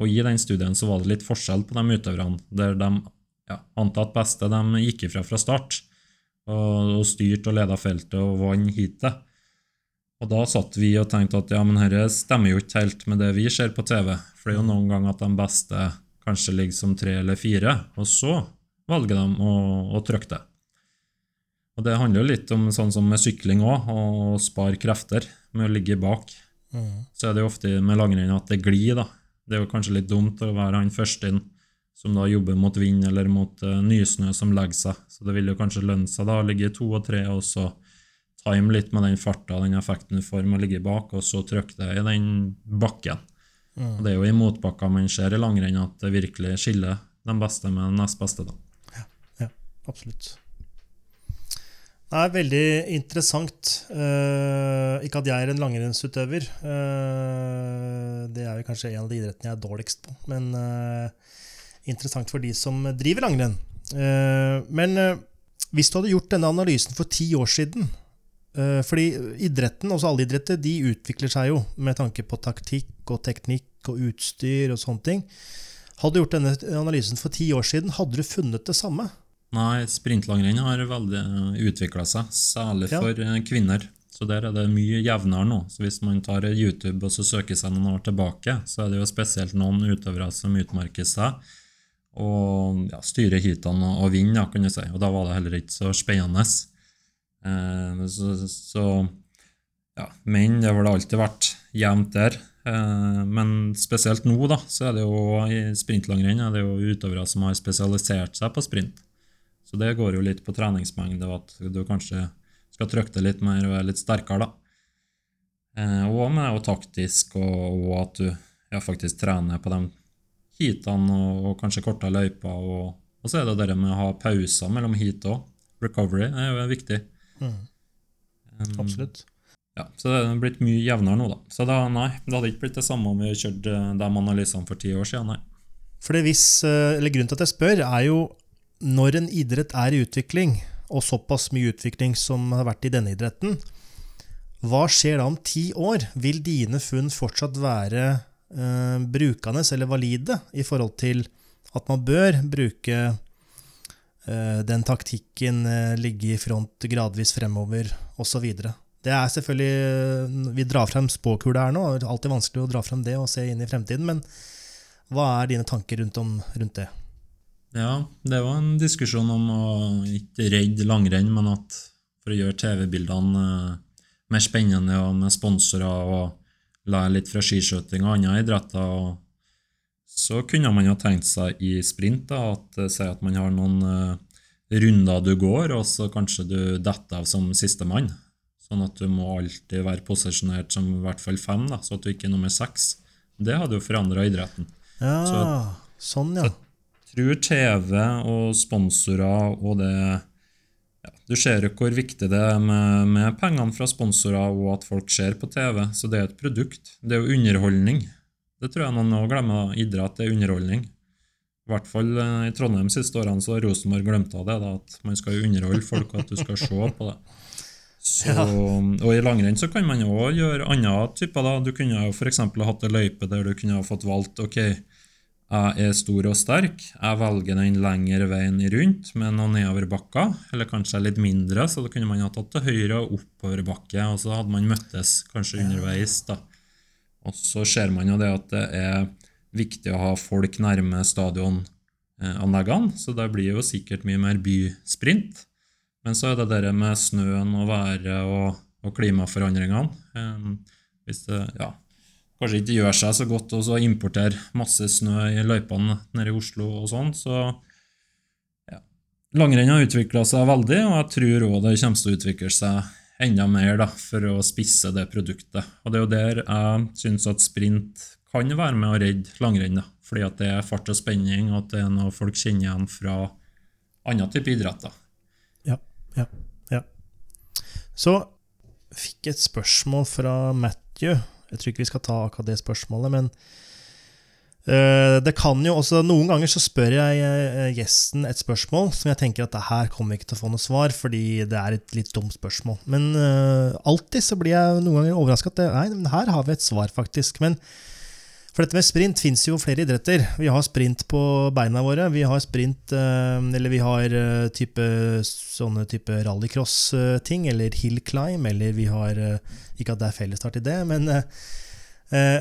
B: Og i den studien så var det litt forskjell på de utøverne, der de ja, antatt beste de gikk ifra fra start og, og styrte og leda feltet og vant heatet. Og da satt vi og tenkte at ja, men dette stemmer jo ikke helt med det vi ser på TV. For det er jo noen ganger at de beste kanskje ligger som tre eller fire, og så velger de å, å trykke det. Og det handler jo litt om sånn som med sykling òg, å spare krefter med å ligge bak. Mm. Så er det jo ofte med langrenn at det glir, da. Det er jo kanskje litt dumt å være han første inn som da jobber mot vind eller mot uh, nysnø som legger seg. Så det vil jo kanskje lønne seg da å ligge to og tre, og så time litt med den farta den effekten du får med å ligge bak, og så trykke det i den bakken. Mm. Og Det er jo i motbakka man ser i langrenn at det virkelig skiller den beste med den nest beste. da.
A: Ja, ja absolutt. Det er veldig interessant. Uh, ikke at jeg er en langrennsutøver. Uh, det er jo kanskje en av de idrettene jeg er dårligst på. Men uh, interessant for de som driver langrenn. men hvis du hadde gjort denne analysen for ti år siden, fordi idretten, også alle idretter, de utvikler seg jo med tanke på taktikk og teknikk og utstyr og sånne ting. Hadde du gjort denne analysen for ti år siden, hadde du funnet det samme?
B: Nei, sprintlangrenn har veldig utvikla seg, særlig ja. for kvinner. Så der er det mye jevnere nå. Så hvis man tar YouTube og så søker seg noen år tilbake, så er det jo spesielt noen utøvere som utmerker seg og ja, styrer heatene og vinner, kan du si. Og da var det heller ikke så spennende. Eh, så, så ja, menn det har vel alltid vært jevnt der. Eh, men spesielt nå, da, så er det jo i sprintlangrenn er det jo utøvere som har spesialisert seg på sprint. Så det går jo litt på treningsmengde, at du kanskje skal trykke det litt mer og være litt sterkere, da. Eh, og med og taktisk, og, og, at du ja, faktisk trener på de heatene og, og kanskje korte løyper. Og, og, så er det det med å ha pauser mellom heat òg. Recovery er jo viktig. Mm.
A: Um, Absolutt.
B: Ja, Så det er blitt mye jevnere nå, da. Så da, nei, det hadde ikke blitt det samme om vi kjørte eh, de analysene for ti år siden, nei.
A: Det hvis, eh, eller Grunnen til at jeg spør, er jo når en idrett er i utvikling, og såpass mye utvikling som har vært i denne idretten, hva skjer da om ti år? Vil dine funn fortsatt være eh, brukende eller valide i forhold til at man bør bruke Eh, den taktikken eh, ligge i front gradvis fremover, osv. Det er selvfølgelig eh, Vi drar frem spåkula her nå. Det er alltid vanskelig å dra frem det og se inn i fremtiden. Men hva er dine tanker rundt, om, rundt det?
B: Ja, det var en diskusjon om å ikke redde langrenn, men at for å gjøre TV-bildene mer spennende og med sponsorer og lære litt fra skiskyting og andre idretter. så kunne man jo tenkt seg i sprint da, at eh, si at man har noen eh, runder du går, og så kanskje du detter av som sistemann. Sånn at du må alltid være posisjonert som i hvert fall fem, da, så at du ikke er nummer seks. Det hadde jo forandra idretten.
A: Ja,
B: Så-
A: sånn, ja.
B: Tror TV og sponsorer og det ja, Du ser jo hvor viktig det er med, med pengene fra sponsorer og at folk ser på TV. Så det er et produkt. Det er jo underholdning. Det tror jeg noen nå glemmer. Idrett er underholdning. I hvert fall eh, i Trondheim siste årene så har Rosenborg glemt av det. Da, at man skal underholde folk, og at du skal se på det. Så. Og i langrenn så kan man òg gjøre andre typer. da. Du kunne jo f.eks. hatt ei løype der du kunne ha fått valgt ok, jeg er stor og sterk. Jeg velger den lengre veien rundt med noen nedoverbakker, eller kanskje litt mindre, så da kunne man ha tatt til høyre og oppoverbakke, og så hadde man møttes kanskje underveis. da. Og så ser man jo det at det er viktig å ha folk nærme stadionanleggene, så det blir jo sikkert mye mer bysprint. Men så er det det med snøen og været og, og klimaforandringene. Eh, Hvis det, ja, kanskje ikke gjør seg så godt å importere masse snø i løypene nede i Oslo og sånn, så ja. Langrenn har utvikla seg veldig, og jeg tror òg det kommer til å utvikle seg enda mer da, for å spisse det produktet. Og det er jo der jeg syns at sprint kan være med å redde langrenn, da, fordi at det er fart og spenning, og at det er noe folk kjenner igjen fra annen type idretter.
A: Ja, ja, ja. Så fikk et spørsmål fra Matthew. Jeg tror ikke vi skal ta akkurat det spørsmålet, men eh, det kan jo også Noen ganger så spør jeg eh, gjesten et spørsmål som jeg tenker at det her kommer vi ikke til å få noe svar, fordi det er et litt dumt spørsmål. Men eh, alltid så blir jeg noen ganger overraska at det, nei, her har vi et svar, faktisk. Men for dette med sprint fins jo flere idretter. Vi har sprint på beina våre. Vi har sprint eh, Eller vi har eh, type, sånne type rallycross-ting, eller hill climb, eller vi har eh, Ikke at det er fellesstart i det, men eh, eh,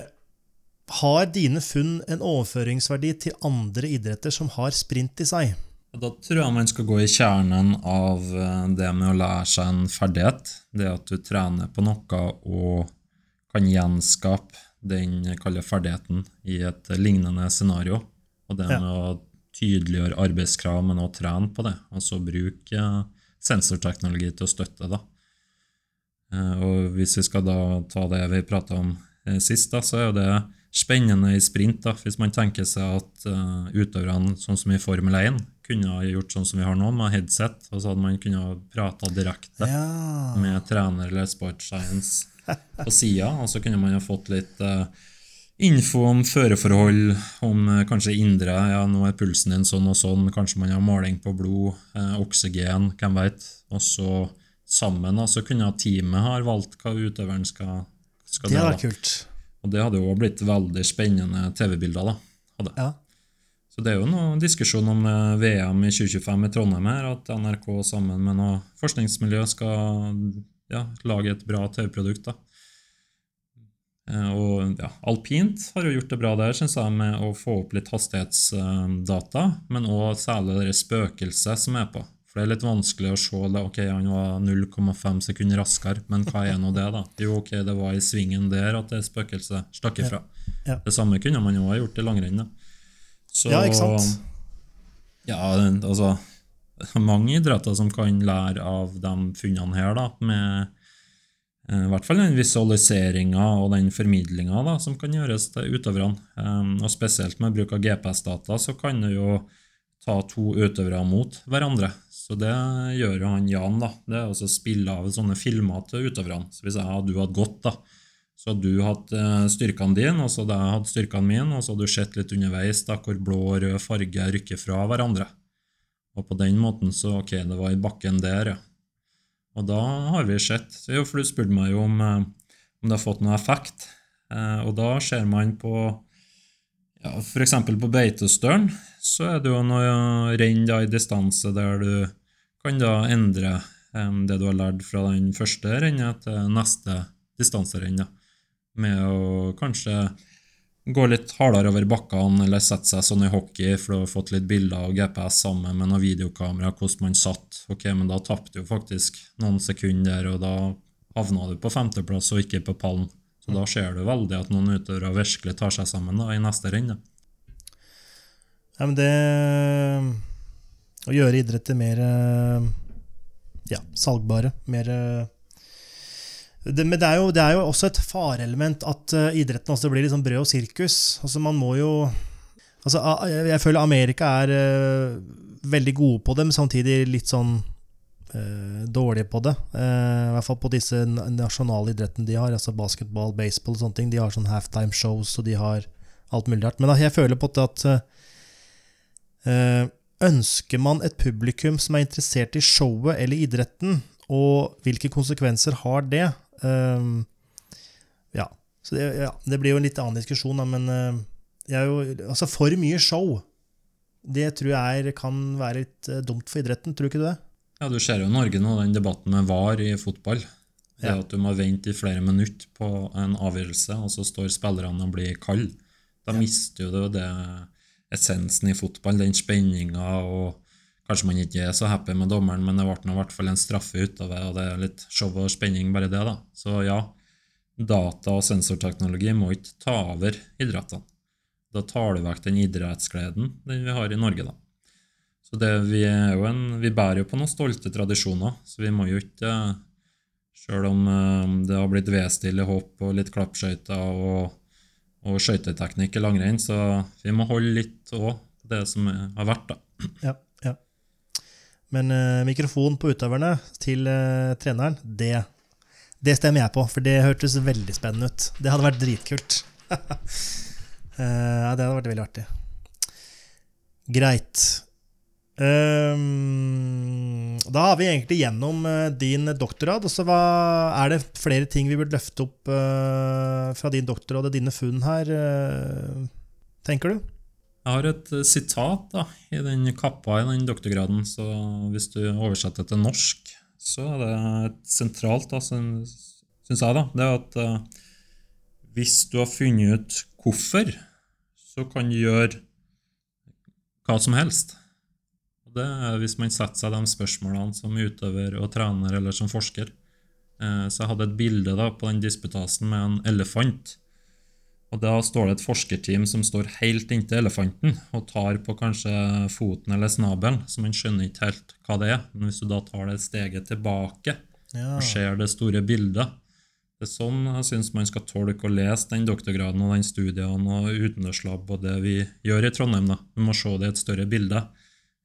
A: Har dine funn en overføringsverdi til andre idretter som har sprint i seg?
B: Da tror jeg man skal gå i kjernen av eh, det med å lære seg en ferdighet. Det at du trener på noe og kan gjenskape den kalde ferdigheten i et lignende scenario. Og det
A: Ja.
B: med å tydeliggjøre arbeidskrav, men også trene på det. Altså bruke eh, sensorteknologi til å støtte det. Eh, Og hvis vi skal da ta det vi prata om eh, sist, da, så er jo det spennende i sprint. da, Hvis man tenker seg at uh, utøverne, sånn som i Formel 1, kunne ha gjort sånn som vi har nå, med headset, og så hadde man kunnet prata direkte
A: Ja.
B: med trener eller sports science på sida, og så kunne man ha fått litt uh, info om føreforhold, om uh, kanskje indre Ja, nå er pulsen din sånn og sånn, kanskje man har måling på blod, uh, oksygen, hvem veit. Og så sammen da, så kunne teamet ha valgt hva utøveren skal, skal
A: Det vært kult.
B: Og det hadde jo blitt veldig spennende TV-bilder. da.
A: Ja.
B: Så det er jo noe diskusjon om VM i 2025 i Trondheim her, at NRK sammen med noe forskningsmiljø skal ja, lage et bra TV-produkt. da. Eh, Og ja, Alpint har jo gjort det bra der, synes jeg, med å få opp litt hastighetsdata, men òg særlig det spøkelset som er på. For det er litt vanskelig å se det. Ok, han var 0,5 sekunder raskere, men hva er nå det, da? Jo, ok, det var i svingen der at det spøkelset stakk ifra.
A: Ja.
B: Det samme kunne man jo ha gjort i langrenn. da. Så,
A: Ja, ikke sant?
B: Ja, altså Mange idretter som kan lære av de funnene her, da, med eh, i hvert fall den visualiseringa og den formidlinga som kan gjøres til utøverne. Um, og spesielt med bruk av GPS-data så kan du jo ta to utøvere mot hverandre. Så det gjør jo han Jan. da. Det er også spille av sånne filmer til utøverne. Så hvis jeg og du hadde gått, da, så hadde du hatt eh, styrkene dine, og så hadde jeg hatt styrkene mine, og så hadde du sett litt underveis da, hvor blå og rød farge rykker fra hverandre. Og på den måten så Ok, det var i bakken der, ja. Og da har vi sett For du spurte meg jo om, eh, om det har fått noe effekt. Eh, og da ser man på ja, F.eks. på Beitostølen så er det jo noe renn i distanse der du kan da endre eh, det du har lært fra den første rennet til neste distanserenn. Med å kanskje gå litt hardere over bakkene, eller sette seg sånn i hockey, for du har fått litt bilder av GPS sammen med noen videokamera, hvordan man satt. Ok, men da tapte du faktisk noen sekunder, og da havna du på femteplass og ikke på pallen. Så da ser du veldig at noen utøvere virkelig tar seg sammen da, i neste renn.
A: Ja, men det Å gjøre idretter mer eh, ja, salgbare, mer eh, det, Men det er, jo, det er jo også et fareelement at uh, idretten også blir liksom brød og sirkus. Altså, man må jo altså, Jeg føler Amerika er uh, veldig gode på det, men samtidig litt sånn uh, dårlige på det. I hvert fall på disse nasjonale idrettene de har, altså basketball, baseball og sånne ting. De har sånn halftime shows, og de har alt mulig rart. Men jeg føler på at Ønsker man et publikum som er interessert i showet eller idretten, og hvilke konsekvenser har det? Uh, ja. Så det, ja, det, blir jo en litt annen diskusjon, da, men uh, jo, altså for mye show det tror jeg kan være litt uh, dumt for idretten. Tror du ikke det?
B: Ja, Du ser jo i Norge nå den debatten med VAR i fotball. Det ja. At du må vente i flere minutter på en avgjørelse, og så står spillerne og blir kalde. Da ja. mister du det essensen i fotball, den spenninga og Kanskje man ikke er så happy med dommeren, men det ble i hvert fall en straffe ut av det, og det er litt show og spenning, bare det, da. Så ja, data- og sensorteknologi må ikke ta over idrettene. Da tar du vekk den idrettsgleden den vi har i Norge, da. Så det, vi, en, vi bærer jo på noen stolte tradisjoner, så vi må jo ikke Sjøl om eh, det har blitt V-stil hopp og litt klappskøyter og og skøyteteknikk i langrenn, så vi må holde litt òg det som har vært, da.
A: Ja. Men uh, mikrofon på utøverne til uh, treneren, det, det stemmer jeg på, for det hørtes veldig spennende ut. Det hadde vært dritkult. uh, det hadde vært veldig artig. Greit. Um, da har vi egentlig gjennom din doktorgrad. Og så er det flere ting vi burde løfte opp fra din doktorgrad og dine funn her, tenker du?
B: Jeg har et sitat da, i den kappa i den doktorgraden, så hvis du oversetter til norsk, så er det et sentralt, da, syns jeg, da, det er at hvis du har funnet ut hvorfor, så kan du gjøre hva som helst det er hvis man setter seg de spørsmålene som utøver og trener eller som forsker. Uh, så jeg hadde et bilde da på den disputasen med en elefant. Og Da står det et forskerteam som står helt inntil elefanten og tar på kanskje foten eller snabelen, så man skjønner ikke helt hva det er. Men hvis du da tar det steget tilbake ja. og ser det store bildet Det er sånn jeg syns man skal tolke og lese den doktorgraden og den studien og utendørslab og det vi gjør i Trondheim. da. Vi må se det i et større bilde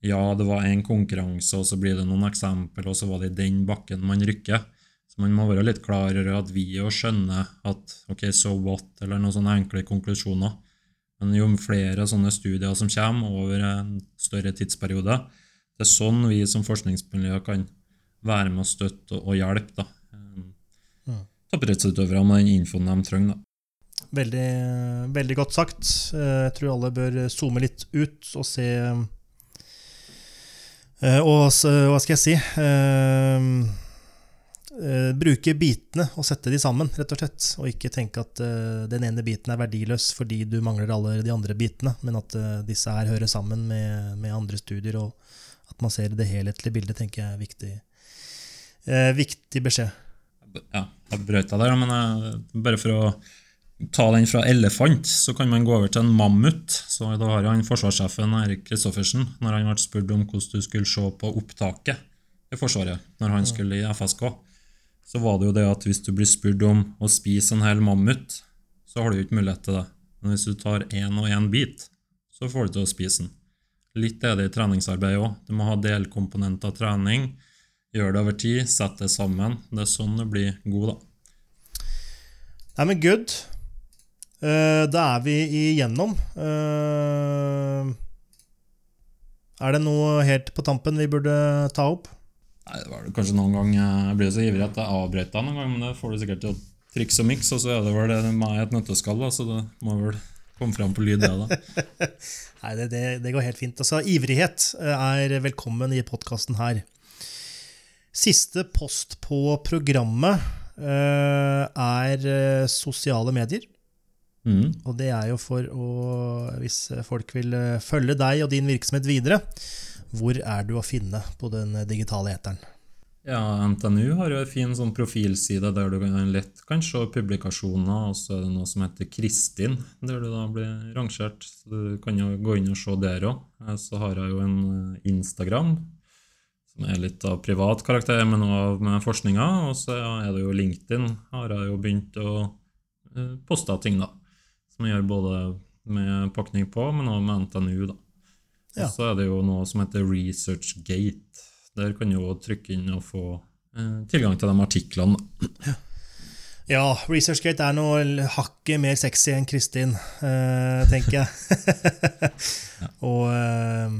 B: ja, det var en konkurranse, og så blir det noen eksempel, og så var det i den bakken man rykker. Så man må være litt klar over at vi òg skjønner at ok, so what, eller noen sånne enkle konklusjoner. Men jo flere sånne studier som kommer over en større tidsperiode, det er sånn vi som forskningsmiljø kan være med å støtte og hjelpe da. Toppidrettsutøvere med den infoen de trenger. da.
A: Veldig, veldig godt sagt. Jeg tror alle bør zoome litt ut og se Eh, og hva skal jeg si uh, Bruke bitene og sette de sammen, rett og slett. Og ikke tenke at uh, den ene biten er verdiløs fordi du mangler alle de andre bitene, men at disse her hører sammen med, med, andre studier, og at man ser det helhetlige bildet, tenker jeg er viktig, viktig beskjed.
B: Ja, jeg brøt deg der, men bare for å ta den fra elefant, så kan man gå over til en mammut. Så da har han forsvarssjefen Erik Kristoffersen, når han ble spurt om hvordan du skulle se på opptaket i Forsvaret når han skulle i FSK, så var det jo det at hvis du blir spurt om å spise en hel mammut, så har du jo ikke mulighet til det. Men hvis du tar én og én bit, så får du til å spise den. Litt er det i treningsarbeid òg. Du må ha delkomponenter av trening. Gjør det over tid, sett det sammen. Det er sånn du blir god, da.
A: Nei, men good. Uh, da er vi igjennom. Uh, er det noe helt på tampen vi burde ta opp?
B: Nei, det var det kanskje noen gang Jeg blir så ivrig at jeg avbrøt deg noen gang, men det får du sikkert til å trikse og mikse, og så er det vel det meg et nøtteskall, så det må vel komme fram på lyd, det, da.
A: Nei, det, det, det, går helt fint. Altså, ivrighet er velkommen i podkasten her. Siste post på programmet uh, er sosiale medier. Mm. Og det er jo for å Hvis folk vil eh, følge deg og din virksomhet videre, hvor er du å finne på den digitale eteren?
B: Ja, NTNU har jo en fin sånn profilside der du lett kan se publikasjoner, og så er det noe som heter Kristin, der du da blir rangert. Så du kan jo gå inn og se der òg. Så har jeg jo en eh, Instagram, som er litt av privat karakter, men òg med forskninga. Og så er det jo LinkedIn, har jeg jo begynt å eh, poste ting, da. Som jeg gjør både med pakning på, men òg med NTNU, da.
A: Ja.
B: Så er det jo noe som heter ResearchGate. Der kan du jo trykke inn og få eh, tilgang til de artiklene.
A: Ja, ResearchGate er noe hakket mer sexy enn Kristin, eh, tenker jeg. Og eh,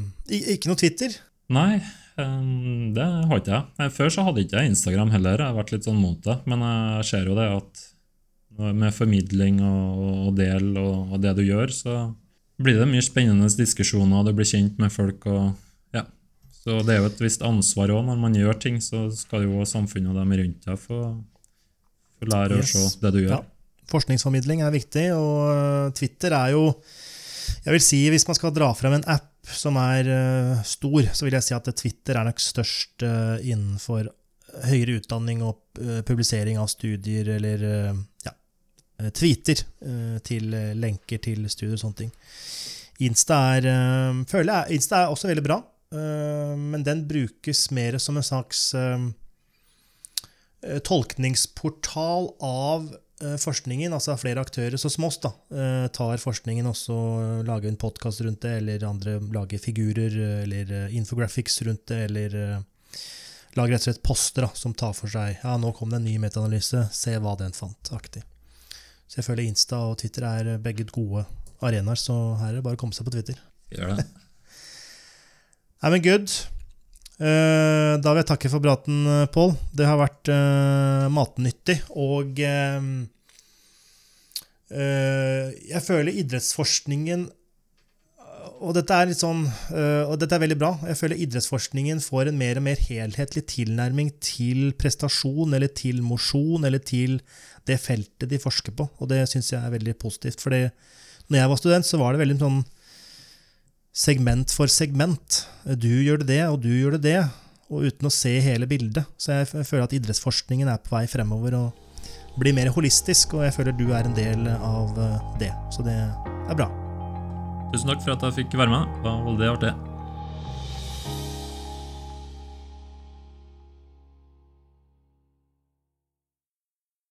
A: ikke noe Twitter.
B: Nei, det har ikke jeg. Før så hadde ikke jeg Instagram heller. Jeg har vært litt sånn mot det. Men jeg ser jo det at med formidling og, og del og, og det du gjør, så blir det mye spennende diskusjoner, og du blir kjent med folk. og ja. Så det er jo et visst ansvar òg. Når man gjør ting, så skal jo samfunnet og dem rundt deg få, få lære
A: Yes.
B: å se det du gjør.
A: Ja. Forskningsformidling er viktig, og eh, Twitter er jo Jeg vil si, hvis man skal dra frem en app som er uh, stor, så vil jeg si at Twitter er nok størst uh, innenfor høyere utdanning og uh, publisering av studier eller tweeter eh, til eh, lenker til studier og sånne ting. Insta er, eh, føler jeg, Insta er også veldig bra, eh, men den brukes mer som en slags eh, eh, tolkningsportal av eh, forskningen, altså flere aktører som oss da, eh, tar forskningen og lager en podkast rundt det, eller andre lager figurer eh, eller eh, infographics rundt det, eller eh, lager rett og slett poster da, som tar for seg ja, nå kom det en ny metaanalyse, se hva den fant, aktig. Så jeg føler Insta og Twitter er begge gode arenaer, så her er det bare å komme seg på Twitter.
B: Gjør det.
A: Nei, men good. Uh, da vil jeg takke for praten, eh, Pål. Det har vært uh, matnyttig. Og uh, jeg føler idrettsforskningen og dette er litt sånn, og dette er veldig bra. Jeg føler idrettsforskningen får en mer og mer helhetlig tilnærming til prestasjon, eller til mosjon, eller til det feltet de forsker på. Og det syns jeg er veldig positivt. For når jeg var student, så var det veldig sånn segment for segment. Du gjør det og du gjør det det. Og uten å se hele bildet. Så jeg føler at idrettsforskningen er på vei fremover og blir mer holistisk, og jeg føler du er en del av eh, det. Så det er bra.
B: Tusen takk for at jeg fikk være med. Det var veldig artig.